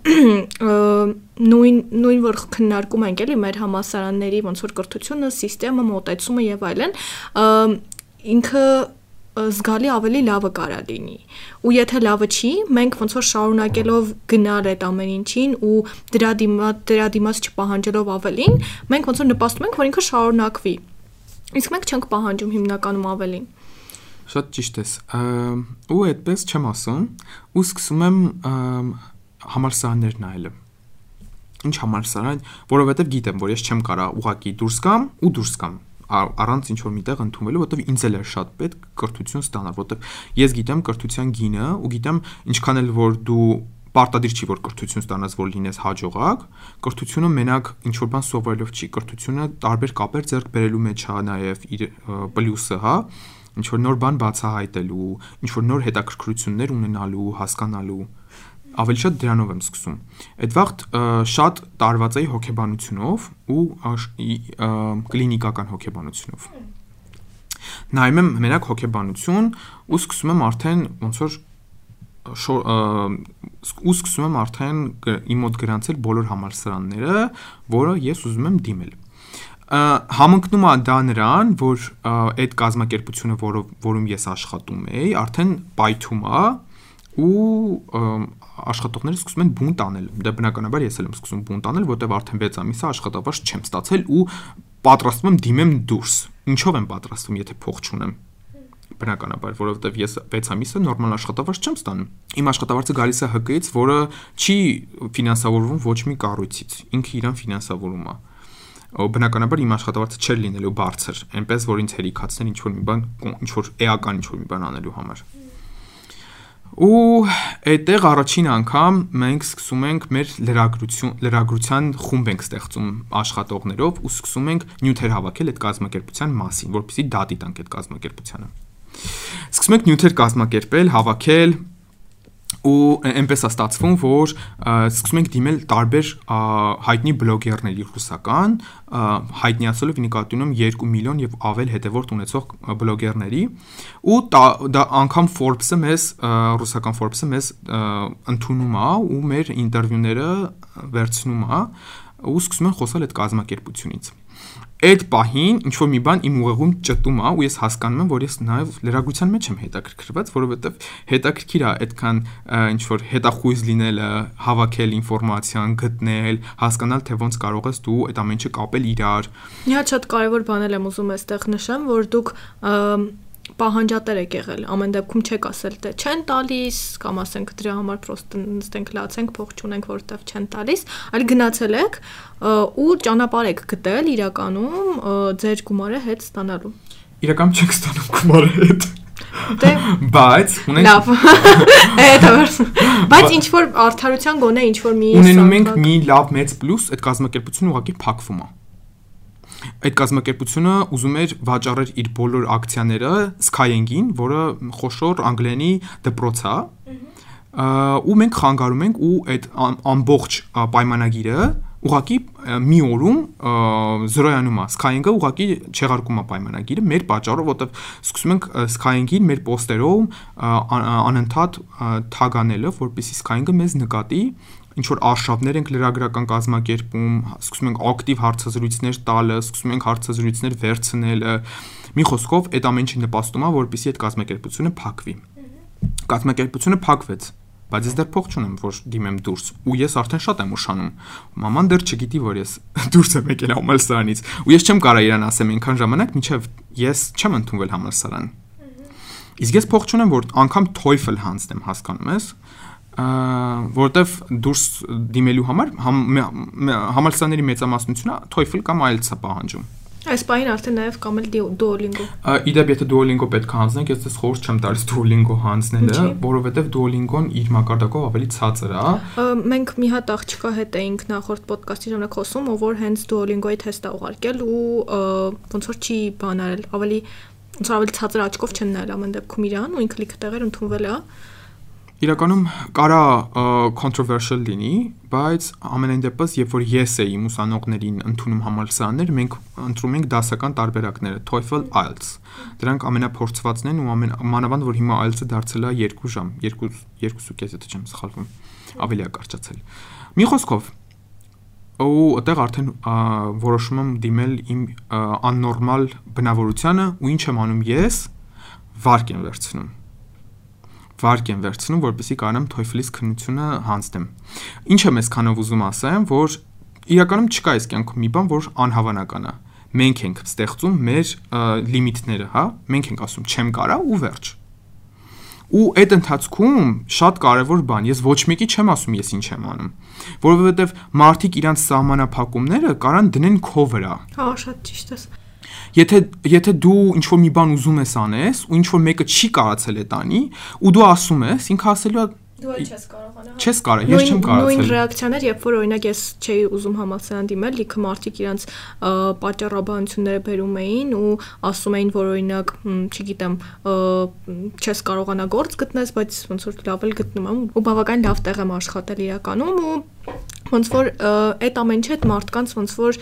նույն նույն որ քննարկում ենք էլի մեր համասարանների ոնց որ կրթությունը, համակարգը, մոտեցումը եւ այլն, ինքը զգալի ավելի լավը կարա լինի։ Ու եթե լավը չի, մենք ոնց որ շարունակելով գնալ այդ ամեն ինչին ու դրա դիմաց դրա դիմաց չպահանջելով ավելին, մենք ոնց որ նպաստում ենք, որ ինքը շարունակվի։ Իսկ մենք չենք պահանջում հիմնականում ավելին։ Շատ ճիշտ ես։ Ու այդպես չեմ ասում, ու սկսում եմ համալսարաններ նայել։ Ինչ համալսարան, որովհետև գիտեմ, որ ես չեմ կարա ուղակի դուրս գամ ու դուրս գամ առանց ինչ որ միտեղ ընդունվելու, որովհետև ինձ էլ է շատ պետք կրթություն ստանալ, որովհետև ես գիտեմ կրթության գինը ու գիտեմ ինչքան էլ որ դու պարտադիր չի որ կրթություն ստանաս, որ լինես հաջողակ, կրթությունը մենակ ինչ որ բան սովորելով չի, կրթությունը տարբեր կապեր ձեռք բերելու մեջ է նաև իր պլյուսը, հա, ինչ որ նոր բան բացահայտելու, ինչ որ նոր հետաքրքրություններ ունենալու, հասկանալու ավելի շատ դրանով եմ սկսում։ Այդ վաղտ շատ տարված էի հոգեբանությունով ու կլինիկական հոգեբանությունով։ Նայում եմ մենակ հոգեբանություն ու սկսում եմ արդեն ոնց որ ու սկսում եմ արդեն իմ մոտ գրանցել բոլոր համալսարանները, որը ես ուզում եմ դիմել։ համընկնում է դա նրան, որ այդ կազմակերպությունը, որով որում ես աշխատում եի, արդեն պայթում է ու աշխատողները սկսում են բունտ անել։ Դա բնականաբար ես էլ եմ սկսում բունտ անել, որտեվ արդեն 6 ամիս է աշխատավարձ չեմ ստացել ու պատրաստվում եմ դիմեմ դուրս։ Ինչով եմ պատրաստվում, եթե փող չունեմ բնականաբար, որովհետև ես 6 ամիսը նորմալ աշխատավարձ չեմ ստանում։ Իմ աշխատավարձը գալիս է ՀԿ-ից, որը չի ֆինանսավորվում ոչ մի կառույցից։ Ինքը իրան ֆինանսավորում է բնականաբար իմ աշխատավարձը չէր լինելու բարձր, այնպես որ ինձ հերիքացներ ինչ որ մի բան, ինչ որ էական ինչ որ մի բան անելու համար։ Ու այդտեղ առաջին անգամ մենք սկսում ենք մեր լրագրություն լրագրության խումբ ենք ստեղծում աշխատողներով ու սկսում ենք նյութեր հավաքել այդ կազմակերպության մասին, որպեսզի դատի տանք այդ կազմակերպությանը։ Սկսում ենք նյութեր կազմակերպել, հավաքել, ու այնպես է ստացվում, որ սկսում ենք դիմել տարբեր հայտնի բլոգերների ռուսական, հայտնիացելով նկատի ունեմ 2 միլիոն եւ ավել հետևորդ ունեցող բլոգերների ու դա, դա անգամ Forbes-ը մեզ ռուսական Forbes-ը մեզ ընդունում է ու մեր ինտերվյուները վերցնում է ու սկսում են խոսալ այդ կազմակերպությունից այդ պահին ինչ որ մի բան իմ ուղեղում ճտում է ու ես հասկանում եմ, որ ես նաև լրագրության մեջ եմ հետաքրքրված, որովհետև հետաքրքիր է այդքան ինչ որ հետախույզ լինելը, հավաքել ինֆորմացիան, գտնել, հասկանալ թե ոնց կարող ես դու այդ ամեն ինչը կապել իրար։ Մի հատ շատ կարևոր բան եմ ուզում այստեղ նշեմ, որ դուք պահանջատեր եք եղել։ Ամեն դեպքում չեք ասել թե չեն տալիս կամ ասենք դրա համար պրոստը նստենք լացենք, փող չունենք, որտեվ չեն տալիս, այլ գնացել եք ու ճանապարհ եք գտել իրականում ձեր գումարը հետ ստանալու։ Իրականում չեք ստանում գումարը հետ։ Դե բայց ունենք լավ։ *laughs* *laughs* Այդ ավարս։ Բայց ինչ որ արդարության գոնե ինչ որ մի ունենում ենք մի լավ մեծ պլյուս, այդ կազմակերպությունը ուղղակի փակվում է այդ կազմակերպությունը ուզում էր վաճառել իր բոլոր ակցիաները Skyeng-ին, որը խոշոր անգլենի դպրոց է։ ու մենք խանգարում ենք ու այդ ամբողջ պայմանագիրը ուղակի մի օրում զրոյանում է Skyeng-ը ուղակի չեղարկում է պայմանագիրը մեր պատճառով, որտեվ սկսում ենք Skyeng-ին մեր պոստերով անընդհատ թագանելը, որպեսզի Skyeng-ը մեզ նկատի ինչ որ արշավներ ենք լրագրական կազմակերպում, սկսում ենք ակտիվ հարցազրույցներ տալը, սկսում ենք հարցազրույցներ վերցնելը։ Մի խոսքով, այդ ամեն ինչը նպաստում է, որպեսզի այդ կազմակերպությունը փակվի։ Կազմակերպությունը փակվեց, բայց ես դեռ փող չունեմ, որ դիմեմ դուրս, ու ես արդեն շատ եմ ուշանում։ Մաման դեռ չգիտի, որ ես *laughs* դուրս եմ եկել համալսարանից, ու ես չեմ կարող իրան ասեմ այնքան ժամանակ, մինչև ես չեմ ընդունվել համալսարան։ Իսկ ես փող չունեմ, որ անգամ TOEFL հանձնեմ, հասկանում ես որտեվ դուրս դիմելու համար համ, համալսարանների մեծամասնությունը TOEFL կամ IELTS-ը պահանջում։ Այս բանին արդեն նաև կամ էլ Duolingo։ Իդեպ եթե Duolingo պետք է հանձնենք, ես դες խորհուրդ չեմ տալիս Duolingo հանձնելը, որովհետև Duolingo-ն իր մակարդակով ավելի ցածր է։ Մենք մի հատ աղջկա հետ էինք նախորդ ոդկասթի ժամանակ խոսում, ով հենց Duolingo-ի թեստ է ուղարկել ու ոնց որ չի բանարել, ավելի ոնց ավելի ցածր աչքով չեն նայել ամեն դեպքում իրան ու ինքը լիքը տեղեր ընդունվել է իրականում կարա controversial լինի, բայց ամենայն դեպս, երբ որ ես էի ուսանողներին ընդունում համալսարաններ, մենք ընտրում ենք դասական տարբերակները TOEFL, IELTS։ Դրանք ամենափորձվածն են ու ամեն մանավանդ որ հիմա IELTS-ը դարձել է 2 ժամ, 2 2.5 եթե չեմ սխալվում, ավելի է կարճացել։ Մի խոսքով, ու այդտեղ արդեն որոշում եմ դիմել իմ աննորմալ բնավորությանը ու ինչ եմ անում ես վարկ եմ վերցնում վարկ եմ վերցնում, որպեսզի կարողանամ TOEFL-ից քննությունը հանձնեմ։ Ինչ եմ այսքանով ուզում ասեմ, որ իրականում չկա այս կյանքում մի բան, որ անհավանական է։ Մենք ենք ստեղծում մեր լիմիտները, հա։ Մենք ենք ասում չեմ կարա ու վերջ։ Ու այդ ընթացքում շատ կարևոր բան, ես ոչ մեկի չեմ ասում ես ինչ եմ անում, որովհետև մարդիկ իրանց սահմանափակումները կարան դնեն քո վրա։ Հա, շատ ճիշտ է։ Եթե եթե դու ինչ որ մի բան ուզում ես անես ու ինչ որ մեկը չի կարացել է տանի ու դու ասում ես, ինքը ասելու է դու չես կարողանա։ Չես կարող, ես չեմ կարացել։ Նույն ռեակցիաներ, երբ որ օրինակ ես չէի ուզում համալսարան դիմել, լիքը մարդիկ իրանց պատճառաբանությունները բերում էին ու ասում էին, որ օրինակ, չգիտեմ, չես կարողանա գործ գտնես, բայց ոնց որ լավ էլ գտնում եմ ու բավական լավ տեղ եմ աշխատել իրականում ու ոնց որ այդ ամեն այդ մարդկանց ոնց որ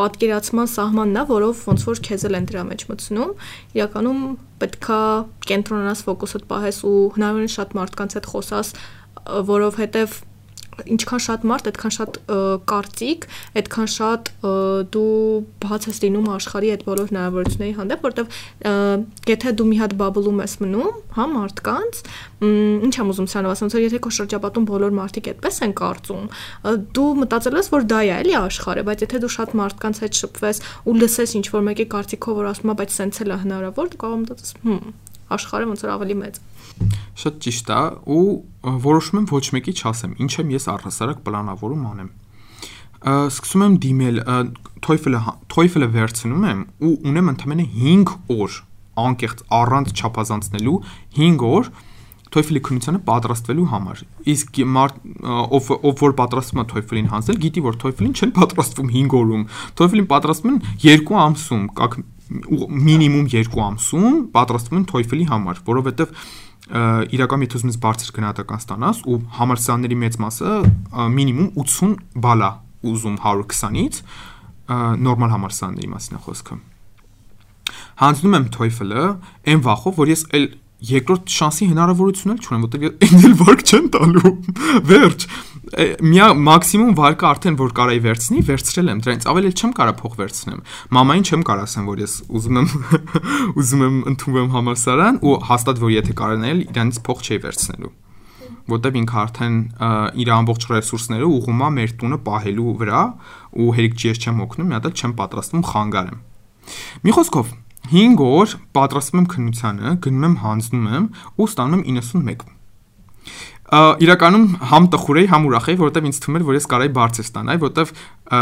պատկերացման սահմանն է, որով ոնց որ քեզ էլ են դրա մեջ մտցնում։ Իրականում պետքա կենտրոնանաս ֆոկուսդ պահես ու հնարավորին շատ մարդկանց հետ խոսաս, որովհետև ինչքան շատ մարդ, այդքան շատ կարծիք, այդքան շատ դու բաց ես լինում աշխարհի այդ բոլոր հնարավորությունների հանդեպ, ը, եթե դու մի հատ բաբլում ես մնում, հա, մարդկանց, ինչ եմ ուզում սրանով ասեմ, որ եթե քո շրջապատում բոլոր մարդիկ այդպես են կարծում, դու մտածել ես, որ դա է, էլի աշխարհը, բայց եթե դու շատ մարդկանց հետ շփվես ու լսես ինչ որ մեկի կարծիքով, որ ասում է, բայց սենց էլ է հնարավոր, դու կարող մտածես, հմ, աշխարհը ոնց որ ավելի մեծ է Շատ ճիշտ է ու որոշում եմ ոչ մեկի չասեմ, ինչ եմ ես առհասարակ պլանավորում անեմ։ Սկսում եմ դիմել TOEFL-ը TOEFL-ը վերցնում եմ ու ունեմ ընդամենը 5 օր անկեղծ առանց չափազանցնելու 5 օր TOEFL-ի քննությանը պատրաստվելու համար։ Իսկ ով ով որ պատրաստվում է TOEFL-ին հանձնել, գիտի որ TOEFL-ին չեն պատրաստվում 5 օրում։ TOEFL-ին պատրաստվում են 2 ամսում, կակ մինիմում 2 ամսում պատրաստվում են TOEFL-ի համար, որովհետև ը, իրական եթե ուզում ես բարձր գնահատական ստանաս ու համալսարանների մեծ մասը մինիմում 80 բալ է ուզում 120-ից ը, նորմալ համալսարանների մասին է խոսքը հանձնում եմ TOEFL-ը այն վախով որ ես այլ երկրորդ շանսի հնարավորություն էլ չունեմ որտեղ այն էլ վարկ չեն տալու. *laughs* Վերջ. Միա մաքսիմում վարկը արդեն որ կարայի վերցնի վերցրել եմ դրանից. Ավել էլ չեմ կարա փող վերցնեմ. Մամային չեմ կարա ասեմ որ ես ուզում եմ *laughs* ուզում եմ ընդունվեմ համալսարան ու հաստատ որ եթե կարանել իրանից փող չի վերցնելու որտեվ ինքը արդեն իր ամբողջ ռեսուրսները ուղղում է մեր տունը պահելու վրա ու հերիք ջիես չեմ օգնում մի հատ էլ չեմ պատրաստվում խանգարեմ մի խոսքով 5 օր պատրաստվում եմ քննությանը գնում եմ հանձնում եմ ու ստանում եմ 91 Ա, իրականում համ տխուր էի, համ ուրախ էի, որովհետև ինձ թվում էր, որ ես կարայի բարձր ստանայի, որովհետև ա,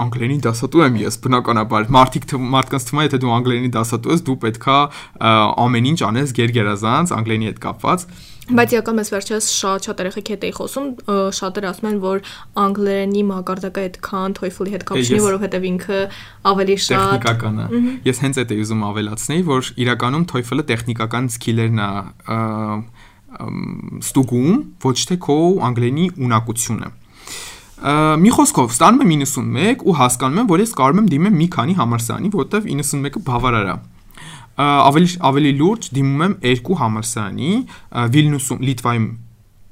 անգլերենի դասատու եմ ես, բնականաբար։ Մարդիկ մարդկանց թվում է, եթե դու անգլերենի դասատու ես, դու պետքա ա, ամեն ինչ անես գերգերազանց անգլերենի հետ կապված։ Բայց իրական ես վերջերս շատ շատ երեխեք հետ էի խոսում, շատերը ասում են, որ անգլերենի մակարդակը այդքան TOEFL-ի հետ կապ չունի, որովհետև ինքը ավելի շատ Տեխնիկական է։ Ես հենց այդ էի ուզում ավելացնել, որ իրականում TOEFL-ը տեխնիկական սկիլերն է ստուգում, ոչ թե քո անգլերենի ունակությունը։ Մի խոսքով ստանում եմ 91 ու հասկանում եմ, որ ես կարող եմ դիմեմ մի քանի համալսարանի, որտեվ 91-ը բավարար է։ Ավելի ավելի լուրջ դիմում եմ երկու համալսարանի, Վիլնյուսում, Լիտվայում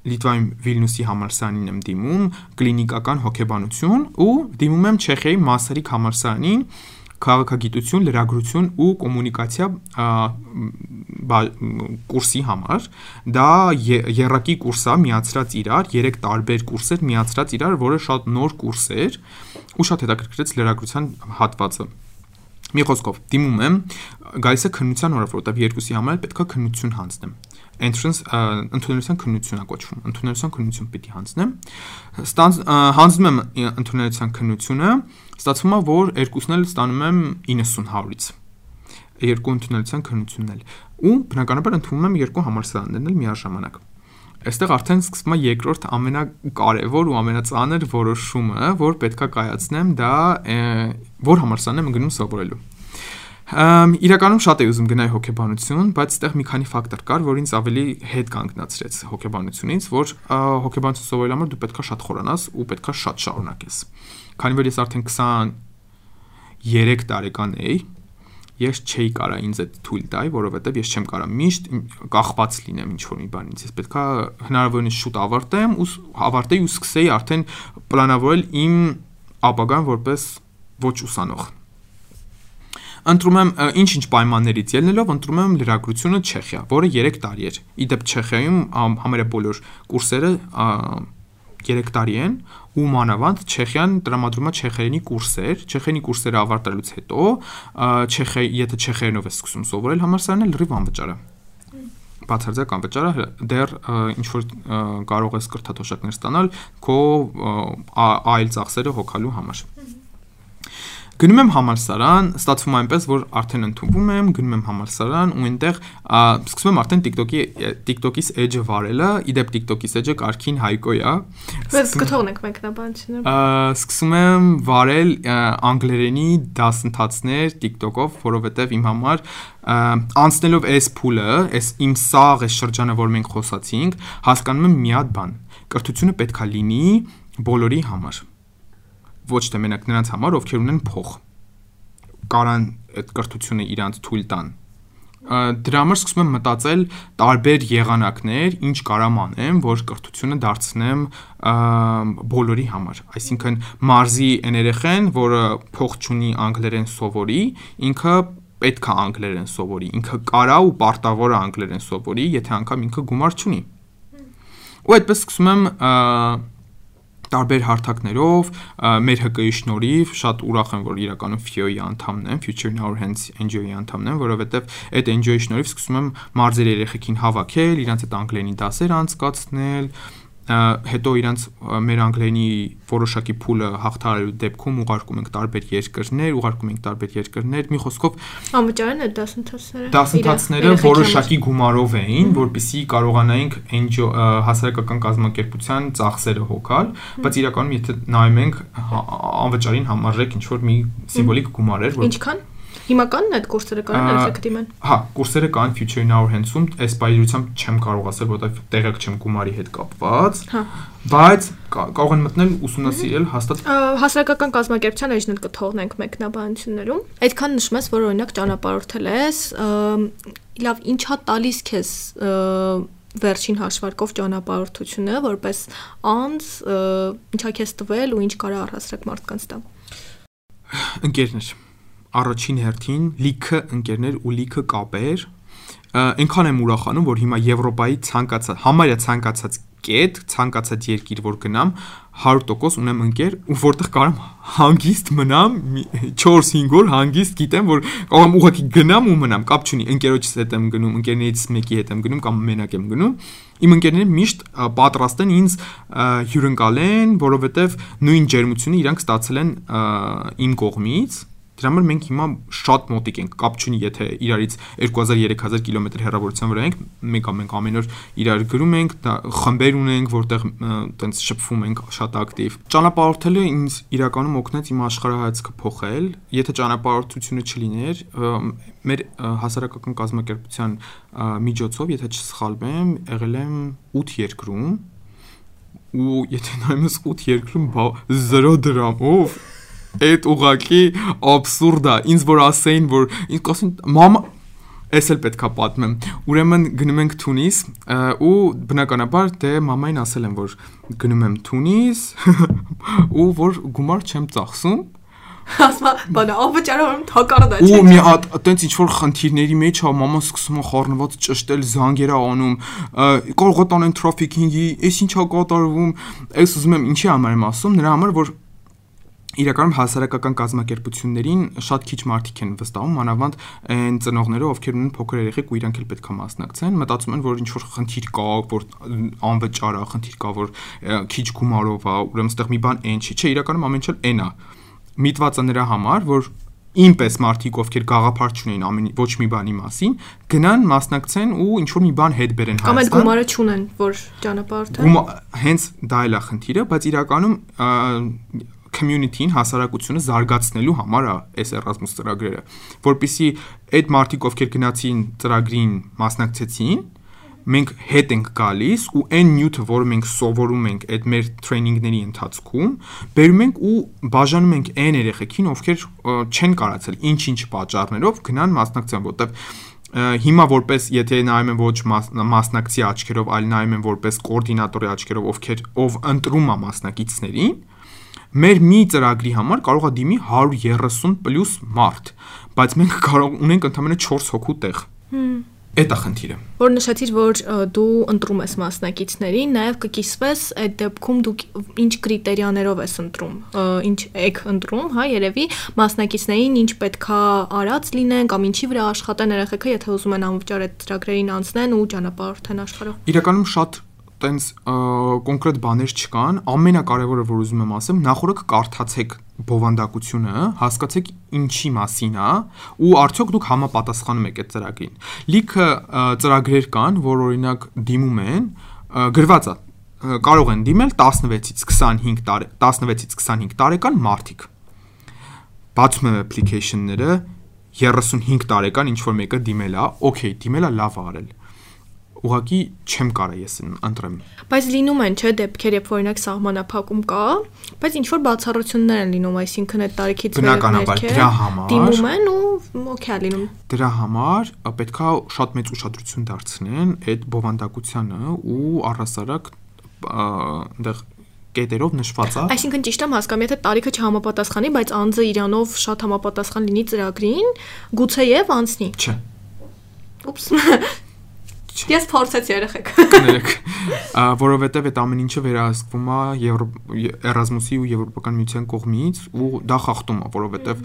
Լիտվայում Վիլնյուսի համալսարանին եմ դիմում կլինիկական հոգեբանություն ու դիմում եմ Չեխիայի Մասարիկ համալսարանին քաղաքագիտություն, լրագրություն ու կոմունիկացիա կուրսի համար դա ե- երակի կուրս է միացրած իրար, 3 տարբեր կուրսեր միացրած իրար, որը շատ նոր կուրս էր ու շատ հետաքրքրեց լրագրության հատվածը։ Մի խոսքով դիմում եմ գալիս է քննության օրը, որովհետև երկուսի համար էլ պետքա քննություն հանձնեմ entrance ընդունելության քննություն է կոչվում ընդունելության քննություն պիտի հանձնեմ ստանց հանձնում եմ ընդունելության քննությունը ստացվում է որ երկուսն էլ ստանում եմ 90 100-ից երկու ընդունելության քննությունն էլ ու բնականաբար ընդունում եմ երկու համալսարաններն էլ միաժամանակ Այստեղ արդեն սկսվում է երկրորդ ամենակարևոր ու ամենածանր որոշումը, որ պետքա կայացնեմ, դա որ համալսարան եմ գնում սովորելու։ Ամ իրականում շատ էի ուզում գնալ հոկեբանություն, բայց այդտեղ մի քանի ֆակտոր կար, որ ինձ ավելի հետ կանգնացրեց հոկեբանությունից, որ հոկեբանություն սովորելու համար դու պետքա շատ խորանաս ու պետքա շատ շարունակես։ Քանի որ ես արդեն 23 տարեկան էի, ես չէի կարա ինձ այդ թույլ տալ, որովհետև ես չեմ կարա միշտ կախված լինեմ ինչ որ մի բանից։ Ես պետքա հնարավորինս շուտ ավարտեմ ու ավարտեի ու սկսեի արդեն պլանավորել իմ ապագան որպես ոչ ուսանող։ Ընտրում եմ ինչ-ինչ պայմաններից ելնելով ընտրում եմ լրագրությունը Չեխիա, որը 3 տարի էր։ Իդեպ Չեխիայում ամ- համարյա բոլոր կուրսերը ա, 3 տարի են ու մանավանդ Չեխիան տրամադրում է չեխերենի կուրսեր, չեխերենի կուրսերը ավարտելուց հետո ա, չեխե եթե չեխերենով ես սկսում սովորել համալսարանը լրիվ անվճար է բացարձակ անվճար է դեռ ա, ինչ որ ա, կարող ես կրթաթոշակներ ստանալ քո ա, այլ ծախսերը հոգալու համար Գնում եմ համալսարան, ստացվում այնպես, որ արդեն ընդունվում եմ, գնում եմ համալսարան ու այնտեղ սկսում եմ արդեն TikTok-ի TikTok-ից edge-ը վարելը, իդեպ TikTok-ից edge-ը Կարքին Հայկոյ է։ Բայց կթողնենք մեկնաբանությունը։ Ա, Սկսում եմ վարել անգլերենի դասընթացներ TikTok-ով, որովհետև իմ համար անցնելով այս փուլը, այս իմ սաղ այս շրջանը, որ մենք խոսացինք, հասկանում եմ մի հատ բան։ Կրթությունը պետքա լինի բոլորի համար ոչ թե մենակ նրանց համար, ովքեր ունեն փող։ Կարան այդ կրթությունը իրանց թույլ տան դրա համար սկսում եմ մտածել տարբեր եղանակներ, ինչ կարամ անեմ, որ կրթությունը դարձնեմ բոլորի համար։ Այսինքն մարզի այն երեխեն, որը փող չունի անգլերեն սովորի, ինքը պետք է անգլերեն սովորի։ Ինքը կարա ու պարտավոր է անգլերեն սովորի, եթե անգամ ինքը գումար չունի։ Ու այդպես սկսում եմ տարբեր հարթակներով մեր ՀԿ-ի շնորհիվ շատ ուրախ եմ որ իրականում FIO-ի անդամն եմ Future Our Hands NGO-ի անդամն եմ որովհետև այդ NGO-ի շնորհիվ սկսում եմ մարզերի երեխեքին հավաքել իրանց այդ անգլերենի դասեր անցկացնել հետո իրանց մեր անգլերենի որոշակի փուլը հաղթարելու դեպքում ուղարկում ենք տարբեր երկրներ, ուղարկում ենք տարբեր երկրներ, մի խոսքով Անվճարեն այդ դասընթացները։ դասընթացները որոշակի գումարով էին, որpիսի կարողանայինք NGO հասարակական կազմակերպության ծախսերը հոգալ, բայց իրականում եթե նայում ենք անվճարին համարժեք ինչ որ մի սիմվոլիկ գումար էր, որ Ինչքան։ Հիմա կան այդ կուրսերը կարան Ա, այդ կդիմեն։ հա, կուրսերը կան Future in Our Hands-ում, այս բայրությամբ չեմ կարող ասել, որովհետև տեղյակ չեմ գումարի հետ կապված, Հա։ բայց կա- կարող են մտնել ուսումնասիրել հաստատ Հասարակական կազմակերպության էջնել կթողնենք մեկնաբանություններում։ Այդքան նշում ես, որ օրինակ ճանապարհորդել ես, լավ, ինչա տալիս քեզ վերջին հաշվարկով ճանապարհորդությունը, որպես անձ, ինչա քեզ տվել ու ինչ կարա առհասարակ մարդկանց տա։ ընկերներ առաջին հերթին լիքը ընկերներ ու լիքը կապեր այնքան եմ ուրախանում որ հիմա Եվրոպայի ցանկացած համարյա ցանկացած կետ ցանկացած երկիր որ գնամ 100% ունեմ ընկեր որտեղ կարամ հանգիստ մնամ մի 4-5 օր հանգիստ գիտեմ որ կարամ ուղղակի գնամ ու մնամ կապ չունի ընկերոջս հետ եմ գնում ընկերներից մեկի հետ եմ գնում կամ մենակ եմ գնում իմ ընկերները միշտ պատրաստ են ինձ հյուրընկալեն որովհետև նույն ջերմությունը իրանք ստացել են իմ կողմից Դրա համար մենք հիմա շատ մոտիկ ենք, կապ չունի, եթե իրարից 2000-3000 կիլոմետր հեռավորության վրա ենք, մենք ամենք ամեն օր իրար գրում ենք, խմբեր ունենք, որտեղ տենց շփվում ենք շատ ակտիվ։ Ճանապարհորդելը ինձ իրականում օգնեց իմ աշխարհայացքը փոխել, եթե ճանապարհորդությունը չլիներ, մեր հասարակական կազմակերպության միջոցով, եթե չսխալվեմ, եղել եմ 8 երկրում ու եթե նայում ես 8 երկրում 0 դրամով Այդ ուղակի абսուրդ է։ Ինձ որ ասեին, որ ինձ կասեն մամա Ես էլ պետքա պատմեմ։ Ուրեմն գնում ենք Թունիս ու բնականաբար դե մամային ասել եմ որ գնում եմ Թունիս *laughs* ու որ գումար չեմ ծախսում ասма բանը ավճարում թակարդա չէ ու մի հատ այտենց ինչ որ խնդիրների մեջ հա մաման սկսում է խառնված ճշտել զանգերա անում կարող է տանեն տրաֆիկինգի էս ինչա կատարվում ես ուզում եմ ինչի համար եմ ասում նրա համար որ իրականում հասարակական կազմակերպություններին շատ քիչ մարդիկ են վստահում, մանավանդ այն ծնողները, ովքեր ունեն փոքր երեխեք ու իրանք էլ պետք է մասնակցեն, մտածում են, որ ինչ որ խնդիր կա, որ անվճար է, խնդիր կա, որ քիչ գումարով է, ուրեմն այդտեղ մի բան այն չի, չէ, իրականում ամեն ինչ էլ այն է։ Միտվածը նրա համար, որ ինպես մարդիկ, ովքեր գաղափար չունեն ամեն ոչ մի բանի մասին, գնան մասնակցեն ու ինչ որ մի բան հետ բերեն Կամ այդ Հայաստան։ գումարը չունեն, որ ճանապարհորդեն։ Գումա հենց դա էլ է խնդիրը, բայց իրականում community-ին, հասարակությունը զարգացնելու համար է այս Erasmus ծրագրերը, որpիսի այդ մարդիկ, ովքեր գնացին ծրագրին մասնակցեցին, մենք հետ ենք գալիս ու այն նյութը, որը մենք սովորում ենք այդ մեր տրեյնինգների ընթացքում, բերում ենք ու բաժանում ենք այն երեխեքին, ովքեր չեն կարացել ինչ-ինչ պատճառներով գնան մասնակցեն, որտեվ ը, հիմա որպես եթե նայում եմ ոչ մաս, մասնակցի աչքերով, այլ նայում եմ որպես կոորդինատորի աչքերով, ովքեր ով ընտրում է մասնակիցներին, մեր մի ծրագրի համար կարող է դիմի 130 պլյուս մարդ, բայց մենք կարող ունենք ընդամենը 4 հոգու տեղ։ Էդ է խնդիրը։ Որ նշեցիր, որ դու ընտրում ես մասնակիցներին, նաև կկիսվես այդ դեպքում դու ինչ կրիտերիաներով ես ընտրում, ինչ եք ընտրում, հա, երևի մասնակիցներին ինչ պետքա արած լինեն կամ ինչի վրա աշխատեն երեխեքը, եթե ուզում են անվճար այդ ծրագրերին անցնեն ու ճանապարհորդեն աշխարհով։ Իրականում շատ տենց կոնկրետ բաներ չկան։ Ամենակարևորը, որ ուզում եմ ասեմ, նախորդ կարդացեք բովանդակությունը, հասկացեք ինչի մասին է ու արդյոք դուք համապատասխանում եք այդ ծրագրին։ Լիքը ծրագրեր կան, որ օրինակ դիմում են, գրված է կարող են դիմել 16-ից 25 տարի 16-ից 25 տարեկան մարդիկ։ Բացում եմ application-ները 35 տարեկան ինչ որ մեկը դիմել է, օքեյ, դիմել է լավ արել ուղղակի չեմ կարա ես ընտրեմ։ Բայց լինում են, չէ, դեպքեր, երբ օրինակ սահմանափակում կա, բայց ինչ որ բացառություններ են լինում, այսինքն այդ տարիքից Բնականաբար, վերներքը դրա համար- դիմում են ու օքեյ լինում։ Դրա համար պետքա շատ մեծ ուշադրություն դարձնեն այդ բովանդակությանը ու առասարակ այնտեղ կետերով նշված է Այսինքն ճիշտ եմ հասկանում, եթե տարիքը չհամապատասխանի, բայց անձը իրանով շատ համապատասխան լինի ծրագրին, գուցեև անցնի։ չէ Ուպս։ *laughs* Ես փորձեցի երեխեք։ կներեք որովհետև այդ ամեն ինչը վերահսկվում է Էրազմուսի ու Եվրոպական միության կողմից ու դա խախտում է որովհետև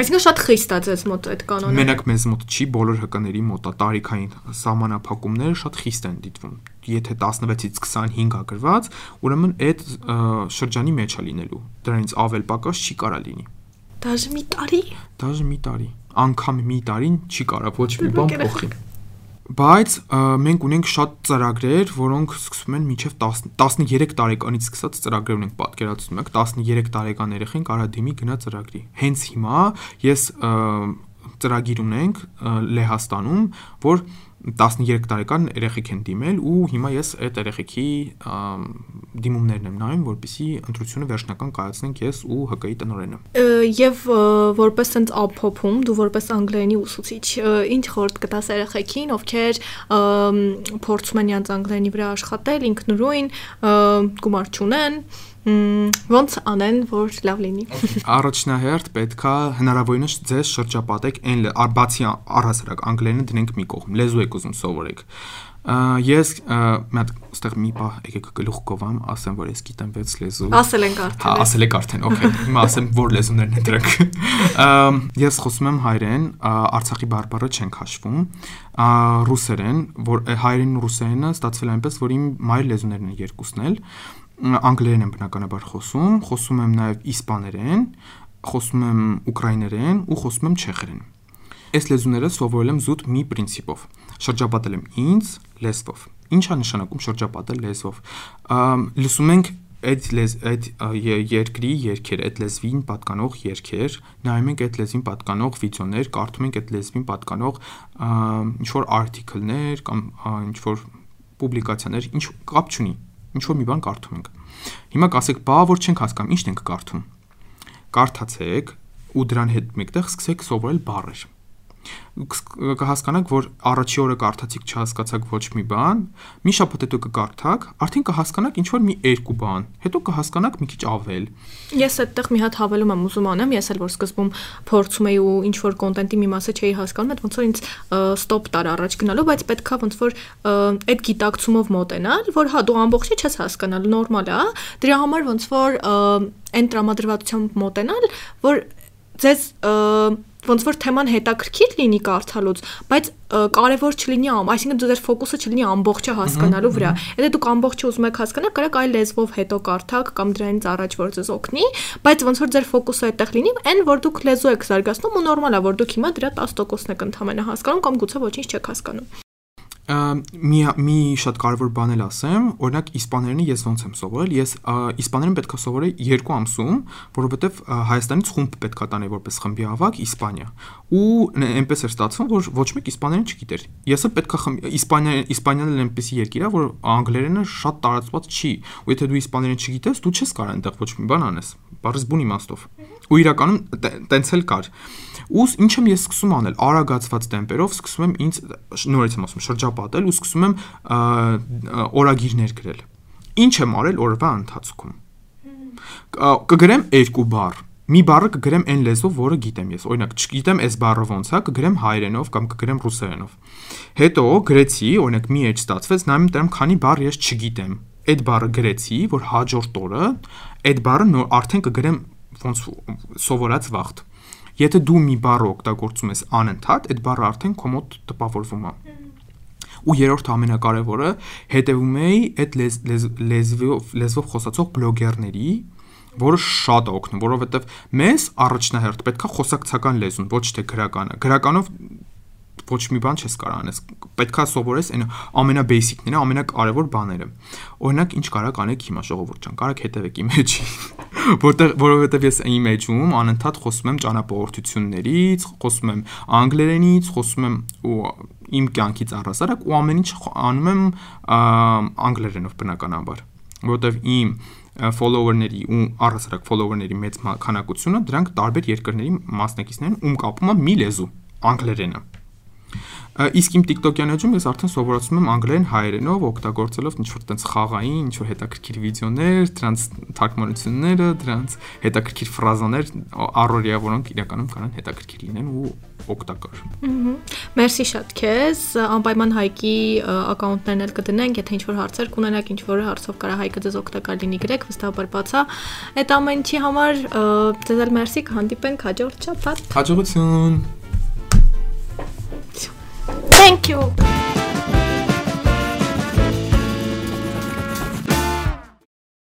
Այսինքն շատ խիստ է ձեզ մոտ այդ կանոնը։ Մենակ մեզ մոտ չի, բոլոր ՀԿ-ների մոտ է տարիքային սահմանափակումները շատ խիստ են դիտվում։ Եթե 16-ից 25 ա գրված, ուրեմն այդ շրջանի մեջ է լինելու։ Դրանից ավել պակաս չի կարա լինի։ Դաժե մի տարի։ Դաժե մի տարի, անգամ մի տարին չի կարա ոչ մի բան փոխի։ Բայց մենք ունենք շատ ծրագրեր, որոնք սկսվում են մինչև 10 13 տարեկանից սկսած ծրագրեր ունենք պատկերացնում եք 13 տարեկան երեխեն կարա դիմի գնա ծրագրի։ Հենց հիմա ես ծրագիր ունենք Լեհաստանում, որ 13 տարեկան երեխեք են դիմել ու հիմա ես այդ երեխեքի դիմումներն եմ նայում, որպեսզի ընտրությունը վերջնական կայացնենք ես ու ՀԿ-ի տնօրենը։ Եվ որպես sense ապփոփում, դու որպես անգլերենի ուսուցիչ, ինչ խորտ կտաս երեխեքին, ովքեր փորձում են յանց անգլերենի վրա աշխատել, ինքնուրույն, գումար չունեն, ոնց անեն, որ լավ լինի։ Առաջնահերթ պետքա հնարավորինս ձեզ շրջապատեք այն բացի առհասարակ անգլերենը դնենք մի կողմ, լեզու եք ուզում սովորեք։ Ես մի հատ ստեղ մի բա եկեք գլուխ կովամ, ասեմ որ ես գիտեմ 6 լեզու։ Ասել ենք Հա, արդեն։ ասել եք արդեն, օքեյ։ Հիմա ասեմ որ լեզուներն են դրանք։ Ես խոսում եմ հայերեն, Արցախի բարբառը չենք հաշվում։ Ռուսերեն, որ հայերենն ու ռուսերենը ստացվել այնպես, որ իմ մայր լեզուներն են երկուսն էլ։ Ա, Անգլերեն եմ բնականաբար խոսում, խոսում եմ նաև իսպաներեն, խոսում եմ ուկրաիներեն ու խոսում եմ չեխերեն։ Այս լեզուները սովորել եմ զուտ մի princip-ով։ Շրջապատել եմ ինձ լեզվով։ Ինչ է նշանակում շրջապատել լեզվով։ Լսում ենք այդ լեզ այդ երկրի երկեր, այդ լեզվին պատկանող երկեր, նայում ենք այդ լեզվին պատկանող վիդեոներ, կարդում ենք այդ լեզվին պատկանող ինչ որ article-ներ կամ ինչ որ պուբլիկացիաներ, ինչ կապ չունի, ինչ որ մի բան կարդում ենք։ Հիմա կասեք, բա որ չենք հասկանում, ի՞նչն ենք կարդում։ Կարդացեք ու դրան հետ մեկտեղ սկսեք սովորել բառեր կհասկանաք, որ առաջի օրը կարդացիք չհասկացաք ոչ մի բան, մի շաբաթ հետո կկարդաք, արդեն կհասկանաք ինչ որ մի երկու բան, հետո կհասկանաք մի քիչ ավել։ Ես այդտեղ մի հատ հավելում եմ ուզում անեմ, ես էլ որ սկզբում փորձում էի ու ինչ որ կոնտենտի մի մասը չէի հասկանում, այդ ոնց որ ինձ ստոպ տար առաջ գնալու, բայց պետքա ոնց որ այդ գիտակցումով մոտենալ, որ հա դու ամբողջը չես հասկանալ, նորմալ է, դրա համար ոնց որ այն տրամադրվածությամբ մոտենալ, որ ձեզ ոնց որ թեման հետաքրքիր լինի կարդալուց, բայց կարևոր չլինի, այսինքն ձեր ֆոկուսը չլինի ամբողջը հասկանալու վրա։ Եթե դուք ամբողջը ուզում եք հասկանալ, կարեք այլ լեզվով հետո կարդաք կամ դրանից առաջ որ ձեզ օգնի, բայց ոնց որ ձեր ֆոկուսը այդտեղ լինի, այն որ դուք լեզու եք զարգացնում ու նորմալ է, որ դուք հիմա դրա 10%-ն եք ընդհանրապես հասկանում կամ գուցե ոչինչ չեք հասկանում։ մի մի շատ կարևոր բան էլ ասեմ, օրինակ իսպաներենը ես ոնց եմ սովորել, ես ա, իսպաներեն պետքա սովորեի 2 ամսում, որովհետև ա, Հայաստանից խումբ պետքա տանել որպես խմբի ավակ Իսպանիա։ Ու այնպես էր ստացվում, որ ոչ մեկ իսպաներեն չգիտեր։ Եսը պետքա խմբ- իսպաներեն իսպանիան էլ այնպեսի երկիր է, որ անգլերենը շատ տարածված չի։ Ու եթե դու իսպաներեն չգիտես, դու չես կարող այնտեղ ոչ մի բան անես։ Բառս բուն իմաստով։ Ու իրականում տենց էլ կար։ Ու ս- ինչ եմ ես սկսում անել, արագացված տեմպերով սկսում եմ ինձ նորից եմ ասում շրջապատել ու սկսում եմ օրագիրներ գրել։ Ինչ եմ արել օրվա ընթացքում։ Կգրեմ երկու բառ։ Մի բառը կգրեմ այն լեզվով, որը գիտեմ ես։ Օրինակ, չգիտեմ այս բառը ոնց է, կգրեմ հայերենով կամ կգրեմ ռուսերենով։ Հետո գրեցի, օրինակ մի էջ ստացվեց, նայում դրամ քանի բառ ես չգիտեմ։ Այդ բառը գրեցի, որ հաջորդ օրը այդ բառը նոր արդեն կգրեմ ոնց սովորած վաղտ։ Եթե դու մի բառ օգտագործում ես անընդհատ, այդ բառը արդեն քո մոտ տպավորվում է։ Ու երրորդ ամենակարևորը հետևում էի այդ լեզ, լեզ, լեզվով լեզվով խոսացող բլոգերների, որը շատ է օգնում, որովհետև մեզ առաջնահերթ պետքա խոսակցական լեզուն, ոչ թե գրականը։ Գրականով ոչ մի բան չես կարող անես։ Պետքա սովորես այն ամենաբեյսիկները, ամենակարևոր բաները։ Օրինակ, ինչ կարակ անեք հիմա ժողովուրդ ջան, կարակ հետևեք իմ էջի։ Որտեղ որովհետև ես իմ էջում անընդհատ խոսում եմ ճանապարհորդություններից, խոսում եմ անգլերենից, խոսում եմ ու իմ կյանքից առհասարակ ու ամեն ինչ անում եմ անգլերենով բնականաբար որովհետև իմ follower-ների ու առհասարակ follower-ների մեծ քանակությունը դրանք տարբեր երկրների մասնակիցներն ում կապում է մի լեզու անգլերենը Իսկ իմ TikTok-յան էջում ես արդեն սովորացնում եմ անգլերեն հայերենով օգտագործելով ինչ-որ տենց խաղային, ինչ-որ հետաքրքիր վիդեոներ, դրանց թարգմանությունները, դրանց հետաքրքիր ֆրազաներ, առօրյա, որոնք իրականում կանան հետաքրքիր լինեն ու օգտակար։ Մերսի շատ քեզ, անպայման հայկի ակաունտներն էլ կդնենք, եթե ինչ-որ հարցեր կունենաք, ինչ-որ հարցով կարա հայկը ձեզ օգտակար լինի գրեք, վստահաբար բացա։ Այդ ամեն ինչի համար ձեզ էլ մերսի կհանդիպենք հաջորդ շաբաթ։ Հաջողություն։ Thank you.